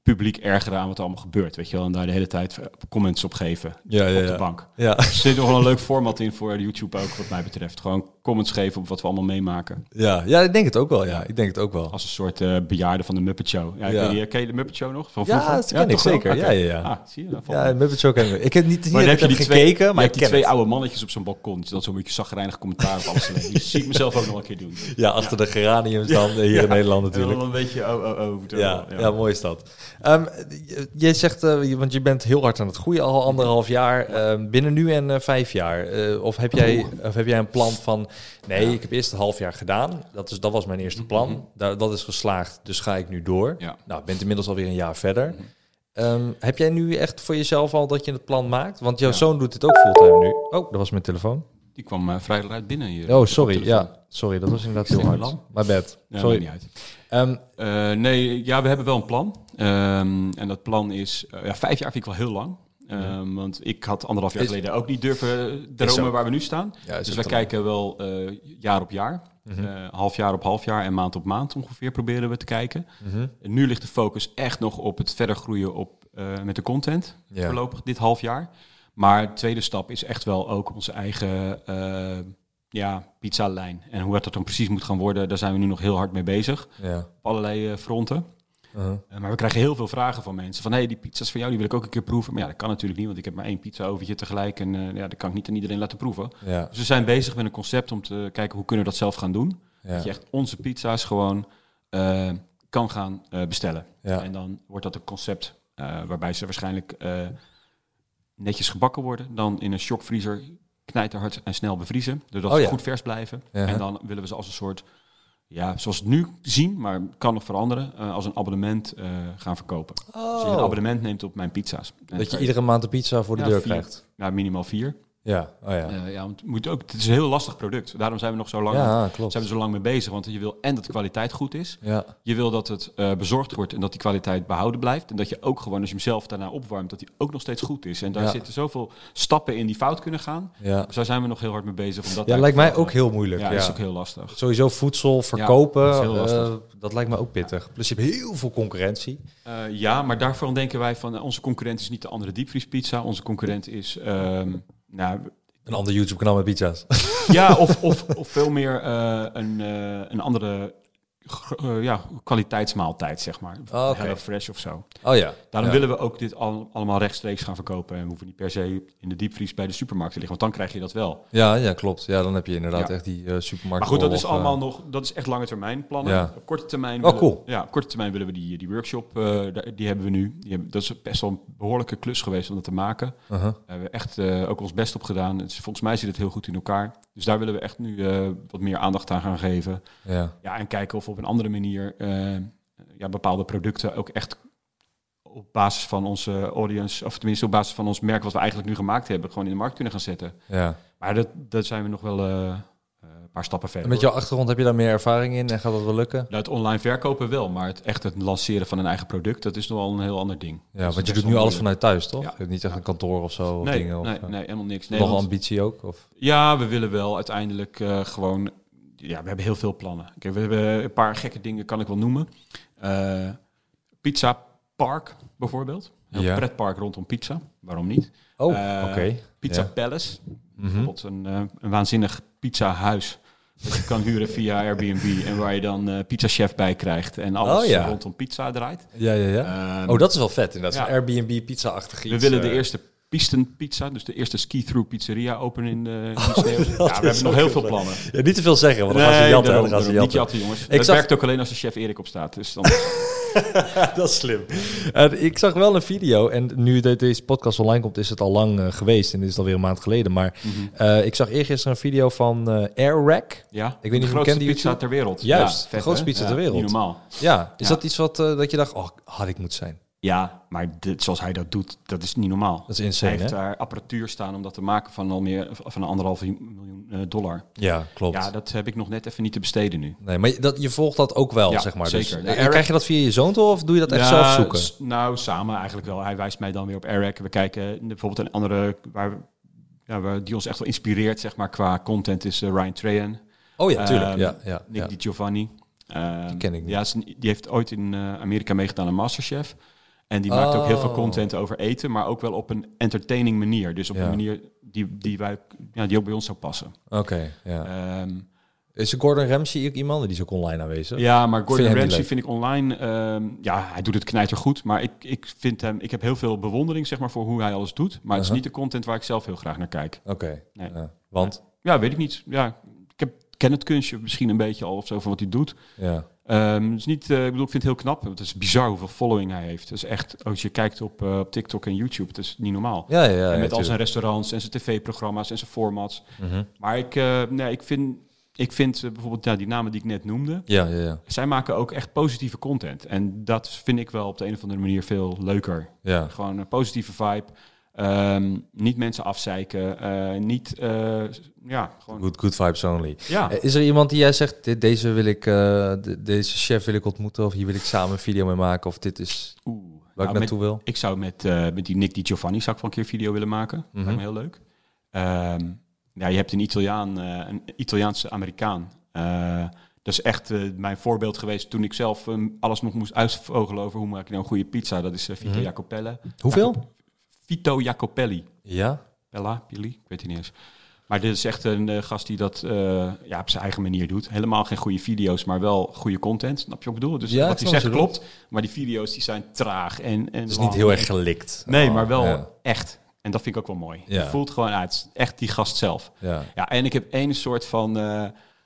publiek ergeren aan wat er allemaal gebeurt, weet je wel. En daar de hele tijd comments op geven Ja, ja, op de ja. bank. Ja, Er zit nog wel een leuk format in voor YouTube ook, wat mij betreft. Gewoon comments geven op wat we allemaal meemaken. ja, ja, ik denk het ook wel. Ja, ik denk het ook wel. Als een soort eh bejaarde van de Muppet Show. Ja, Ja. weet niet, ken je de Muppet Show nog? Van Ja, vroeger? dat ken ik zeker. Ja, ja, ja. Ah, zie je? dat Ja. Muppet Show ken ik. Ik heb niet, niet maar dat heb je die twee, gekeken, je maar ik hebt die twee het. oude mannetjes op zo'n balkon. Dus dat zo'n beetje zagrijnig commentaar op alles. Die zie ik mezelf ook nog een keer doen. Ja, achter de geraniums dan, eh, hier in Nederland En natuurlijk. dan een beetje, oh, oh, oh. Ja, ja. mooi is dat. Ehm, je- zegt, eh, je- want je bent heel hard aan het groeien, al anderhalf jaar. Ehm, binnen nu en eh, vijf jaar. Eh, of, heb jij, of heb jij een plan van, nee, ik heb eerst een half jaar gedaan. Dat, is, dat was mijn eerste plan. Daar, dat is geslaagd, dus ga ik nu door. Ja. Nou, ik ben inmiddels alweer een jaar verder. Ehm, heb jij nu echt voor jezelf al dat je het plan maakt? Want jouw Ja. zoon doet dit ook fulltime nu. Oh, dat was mijn telefoon. Die kwam eh, vrij uit binnen hier. Oh, sorry. Ja, sorry. Dat was inderdaad heel hard. lang. My bad. Ja, Sorry. niet uit. Ehm, Eh, nee, ja, we hebben wel een plan. Ehm, en dat plan is... eh, ja, vijf jaar vind ik wel heel lang. Ehm, Want ik had anderhalf jaar geleden ook niet durven dromen waar we nu staan. Ja, dus te kijken wel eh, jaar op jaar. Eh, half jaar op half jaar en maand op maand ongeveer proberen we te kijken. mhm. En nu ligt de focus echt nog op het verder groeien op, eh, met de content. Ja. Voorlopig dit half jaar. Maar de tweede stap is echt wel ook onze eigen ja, pizza-lijn. En hoe dat dan precies moet gaan worden, daar zijn we nu nog heel hard mee bezig. Ja. Op allerlei fronten. Uh-huh. Eh, maar we krijgen heel veel vragen van mensen. Van, hey, die pizza's van jou, die wil ik ook een keer proeven. Maar ja, dat kan natuurlijk niet, want ik heb maar één pizza-overtje tegelijk. En eh, ja, dat kan ik niet aan iedereen laten proeven. Ja. Dus we zijn bezig met een concept om te kijken hoe kunnen we dat zelf gaan doen. Ja. Dat je echt onze pizza's gewoon eh, kan gaan bestellen. Ja. En dan wordt dat een concept waarbij ze waarschijnlijk netjes gebakken worden. Dan in een shockvriezer knijterhard en snel bevriezen. Zodat Oh ze goed vers blijven. En dan willen we ze als een soort, ja, zoals we het nu zien, maar kan nog veranderen, eh, als een abonnement eh, gaan verkopen. Dus je een Oh. abonnement neemt op mijn pizza's. En Dat je kan iedere maand een pizza voor de Ja, deur vier. krijgt. Nou, minimaal vier. Ja, oh ja. Eh, ja, want het, moet ook, het is een heel lastig product. Daarom zijn we nog zo lang, Ja, klopt. zijn we zo lang mee bezig. Want je wil en dat de kwaliteit goed is. Ja, Je wil dat het eh, bezorgd wordt en dat die kwaliteit behouden blijft. En dat je ook gewoon, als je hem zelf daarna opwarmt, dat hij ook nog steeds goed is. En daar Ja. zitten zoveel stappen in die fout kunnen gaan. ja. Dus daar zijn we nog heel hard mee bezig. Om dat ja lijkt mij ook heel moeilijk. Ja, Ja, is ook heel lastig. Sowieso voedsel verkopen, dat eh, dat lijkt me ook pittig. Plus je hebt heel veel concurrentie. Ja, maar daarvan denken wij van, onze concurrent is niet de andere diepvriespizza. Onze concurrent is, ehm, nou, Een ander YouTube kanaal met pizza's. ja, *laughs* of, of, of veel meer eh, een, eh, een andere eh, ja, kwaliteitsmaaltijd, zeg maar. Oh, oké. Hello Fresh of zo. Oh ja. Daarom Ja. willen we ook dit al, allemaal rechtstreeks gaan verkopen. En we hoeven niet per se in de diepvries bij de supermarkt te liggen. Want dan krijg je dat wel. Ja, ja, klopt. Ja, dan heb je inderdaad Ja. echt die eh supermarkt. Maar goed, dat is eh, allemaal nog, dat is echt lange termijn plannen. Ja. Op korte termijn, Oh, willen, cool. ja, op korte termijn willen we die, die workshop, die hebben we nu. Die hebben, dat is best wel een behoorlijke klus geweest om dat te maken. uh-huh. Daar hebben we echt ook ons best op gedaan. Volgens mij zit het heel goed in elkaar. Dus daar willen we echt nu eh, wat meer aandacht aan gaan geven. Ja. Ja, en kijken of we op een andere manier eh, ja, bepaalde producten ook echt op basis van onze audience, of tenminste op basis van ons merk wat we eigenlijk nu gemaakt hebben, gewoon in de markt kunnen gaan zetten. ja. Maar dat, dat zijn we nog wel eh, paar stappen verder. En met jouw achtergrond heb je daar meer ervaring in en gaat dat wel lukken? Nou, het online verkopen wel, maar het echt het lanceren van een eigen product, dat is nog wel een heel ander ding. Ja, Dat want je doet nu alles vanuit thuis, toch? Ja. Je hebt niet echt een kantoor of zo? Of Nee, dingen, of, nee, eh, nee, helemaal niks. Nee, nog want- ambitie ook? Of? Ja, we willen wel uiteindelijk eh, gewoon. Ja, we hebben heel veel plannen. Kijk, we hebben een paar gekke dingen, kan ik wel noemen. Eh, pizza Park bijvoorbeeld. Een Ja. pretpark rondom pizza. Waarom niet? Oh, oké. Pizza Ja. Palace. Mhm. Bijvoorbeeld een, eh, een waanzinnig pizza huis. Dat je kan huren via Airbnb. En waar je dan eh pizza chef bij krijgt. En alles Oh, ja. rondom pizza draait. Ja, ja, ja. Ehm, oh, dat is wel vet inderdaad. ja. Airbnb pizza-achtig iets. we willen de eh, eerste Pisten Pizza, dus de eerste ski-through pizzeria open in de, in de sneeuw. ja, we hebben nog heel veel plannen. Ja, niet te veel zeggen, want dan gaan ze jatten. daarom, Dan gaan ze daarom. niet jatten. jatten, jongens. Ik zag- werkt ook alleen als de chef Erik op staat. Dus dan, *laughs* dat is slim. Eh, ik zag wel een video en nu de, deze podcast online komt is het al lang eh, geweest en dit is alweer een maand geleden. Maar eh, ik zag eergisteren een video van eh Air Rack. ja, weet niet of je grootste kent die pizza ter wereld. Juist, Ja, de grootste pizza Ja, ter wereld. Normaal. Ja, is Ja. dat iets wat eh, dat je dacht, oh, had ik moeten zijn? Ja, maar dit, zoals hij dat doet, dat is niet normaal. Dat is insane, Hij heeft hè? daar apparatuur staan om dat te maken van al meer van een anderhalf miljoen eh, dollar. Ja, klopt. Ja, dat heb ik nog net even niet te besteden nu. Nee, maar je- dat, je volgt dat ook wel, Ja, zeg maar. zeker. Dus, eh, Air- krijg je dat via je zoon toe of doe je dat echt Ja, zelf zoeken? s- Nou, samen eigenlijk wel. Hij wijst mij dan weer op Eric. We kijken bijvoorbeeld een andere waar, ja, waar die ons echt wel inspireert, zeg maar, qua content is eh, Ryan Trahan. Oh ja, tuurlijk. Ehm, ja, ja, Nick. Di Giovanni. Ehm, Die ken ik niet. Ja, die heeft ooit in eh, Amerika meegedaan aan Masterchef. En die maakt ook heel veel Oh. content over eten, maar ook wel op een entertaining manier. Dus op Ja. een manier die, die, wij, ja, die ook bij ons zou passen. Oké, ja. Ehm, Is Gordon Ramsay ook iemand? Die is ook online aanwezig. ja, maar Gordon Ramsay vind ik online... ehm, ja, hij doet het knijtergoed. Maar ik, ik vind hem... Ik heb heel veel bewondering zeg maar, voor hoe hij alles doet. Maar het is Uh-huh. niet de content waar ik zelf heel graag naar kijk. Oké, Nee. ja. want? Ja, weet ik niet. Ja, ken het kunstje misschien een beetje al of zo van wat hij doet. Ja. Is niet, eh, ik bedoel, ik vind het heel knap. Het is bizar hoeveel following hij heeft. Het is echt, als je kijkt op, eh, op TikTok en YouTube, het is niet normaal. Ja, ja, ja. en met al tuurlijk. zijn restaurants en zijn tv-programma's en zijn formats. Mhm. Maar ik, eh, nee, ik vind, ik vind bijvoorbeeld ja, die namen die ik net noemde, Ja, ja, ja. zij maken ook echt positieve content. En dat vind ik wel op de een of andere manier veel leuker. Ja, Gewoon een positieve vibe. Ehm, niet mensen afzeiken. eh, niet, eh, ja, gewoon... good, good vibes only. Ja. Eh, Is er iemand die jij zegt, dit, deze wil ik, de- deze chef wil ik ontmoeten, of hier wil ik samen een video mee maken, of dit is Oeh. waar Nou, ik met- naartoe wil? Ik zou met, met die Nick Di Giovanni zou ik wel een keer video willen maken. Lijkt me heel leuk. Ehm, ja, je hebt een Italiaan, een Italiaanse Amerikaan. Dat is echt mijn voorbeeld geweest toen ik zelf ehm, alles nog moest uitvogelen over hoe maak ik nou een goede pizza. Dat is Vito Mhm. Jacopelle. Hoeveel? Vito Jacopelli. Ja? Pella, Pili, ik weet het niet eens. Maar dit is echt een eh, gast die dat eh, ja, op zijn eigen manier doet. Helemaal geen goede video's, maar wel goede content. Snap je wat ik bedoel? Dus Ja, wat hij zegt klopt, maar die video's die zijn traag en, en Het is lang. niet heel erg gelikt. Nee, Oh, maar wel Ja, echt. En dat vind ik ook wel mooi. Ja. Je voelt gewoon uit. Echt die gast zelf. ja. Ja, en ik heb één soort van eh,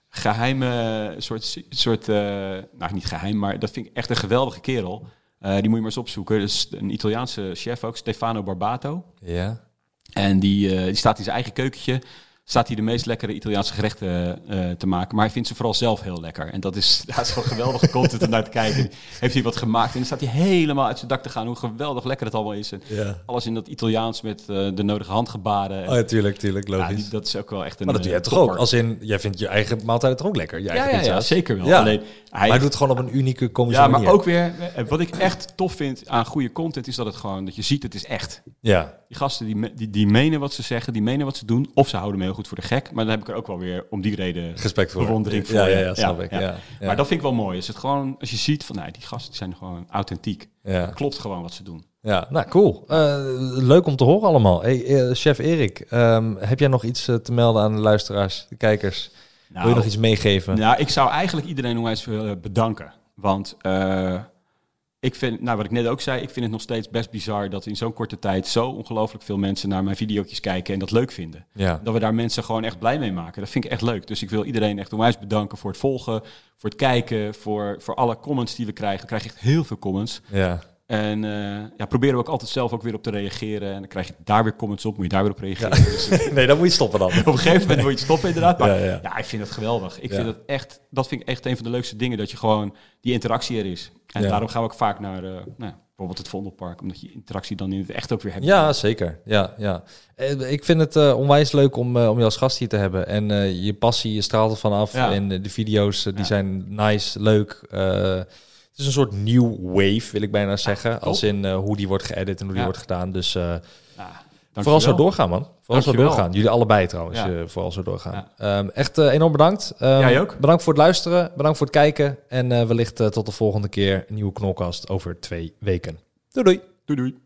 geheime, soort, soort nou niet geheim, maar dat vind ik echt een geweldige kerel. Eh, die moet je maar eens opzoeken. Dat is een Italiaanse chef ook, Stefano Barbato. ja. En die, eh, die staat in zijn eigen keukentje. Staat hij de meest lekkere Italiaanse gerechten eh, te maken. Maar hij vindt ze vooral zelf heel lekker. En dat is, *laughs* dat is gewoon geweldige content om naar te kijken. Heeft hij wat gemaakt. En dan staat hij helemaal uit zijn dak te gaan. Hoe geweldig lekker het allemaal is. En Ja. alles in dat Italiaans met eh, de nodige handgebaren. Oh ja, tuurlijk, tuurlijk, Ja, logisch. die- dat is ook wel echt een maar dat doe jij eh, toch topper. ook? Als in, jij vindt je eigen maaltijden toch ook lekker? Je Ja, eigen ja, ja, zeker wel. Ja. Alleen, Maar hij, hij doet het gewoon op een unieke komische ja, maar manier. ook weer, wat ik echt tof vind aan goede content, is dat het gewoon, dat je ziet, het is echt. Ja, Die gasten die, die, die menen wat ze zeggen, die menen wat ze doen. Of ze houden me heel goed voor de gek. Maar dan heb ik er ook wel weer om die reden respect voor. bewondering voor. Ja, ja, ja, snap ik. ja. Ja. Ja. Maar dat vind ik wel mooi. Is het gewoon, als je ziet van, nee, die gasten zijn gewoon authentiek. Ja. Klopt gewoon wat ze doen. Ja, nou cool. Eh, leuk om te horen allemaal. Hey, eh, chef Erik, ehm, heb jij nog iets eh, te melden aan de luisteraars, de kijkers? Nou, Wil je nog iets meegeven? Nou, ik zou eigenlijk iedereen onwijs willen bedanken. Want ik vind, nou wat ik net ook zei, ik vind het nog steeds best bizar dat in zo'n korte tijd zo ongelooflijk veel mensen naar mijn video's kijken en dat leuk vinden. Ja. Dat we daar mensen gewoon echt blij mee maken. Dat vind ik echt leuk. Dus ik wil iedereen echt onwijs bedanken voor het volgen, voor het kijken, voor, voor alle comments die we krijgen. We krijgen echt heel veel comments. Ja. En eh, ja, proberen we ook altijd zelf ook weer op te reageren. En dan krijg je daar weer comments op, moet je daar weer op reageren. Dus, eh, *laughs* Nee, dan moet je stoppen dan. *laughs* op een gegeven moment wil je stoppen inderdaad. Maar Ja, ja, ja. ik vind het geweldig. Ik vind het echt, dat vind ik echt een van de leukste dingen. Dat je gewoon die interactie er is. En daarom gaan we ook vaak naar eh, nou, bijvoorbeeld het Vondelpark. Omdat je interactie dan in het echt ook weer hebt. Ja, zeker. Ja, ja. Ik vind het onwijs leuk om, om je als gast hier te hebben. En je passie, je straalt ervan af. En de video's, die zijn nice, leuk. Is een soort new wave, wil ik bijna zeggen. Als in eh, hoe die wordt geëdit en hoe die wordt gedaan. Dus eh, Ja, vooral zo doorgaan, man. Vooral zo Dankjewel. doorgaan. Jullie allebei trouwens. Eh, vooral zo doorgaan. Ehm, echt enorm bedankt. Ehm, Jij ook. Bedankt voor het luisteren. Bedankt voor het kijken. En wellicht tot de volgende keer. Een nieuwe knolkast over twee weken. Doei doei. Doei doei.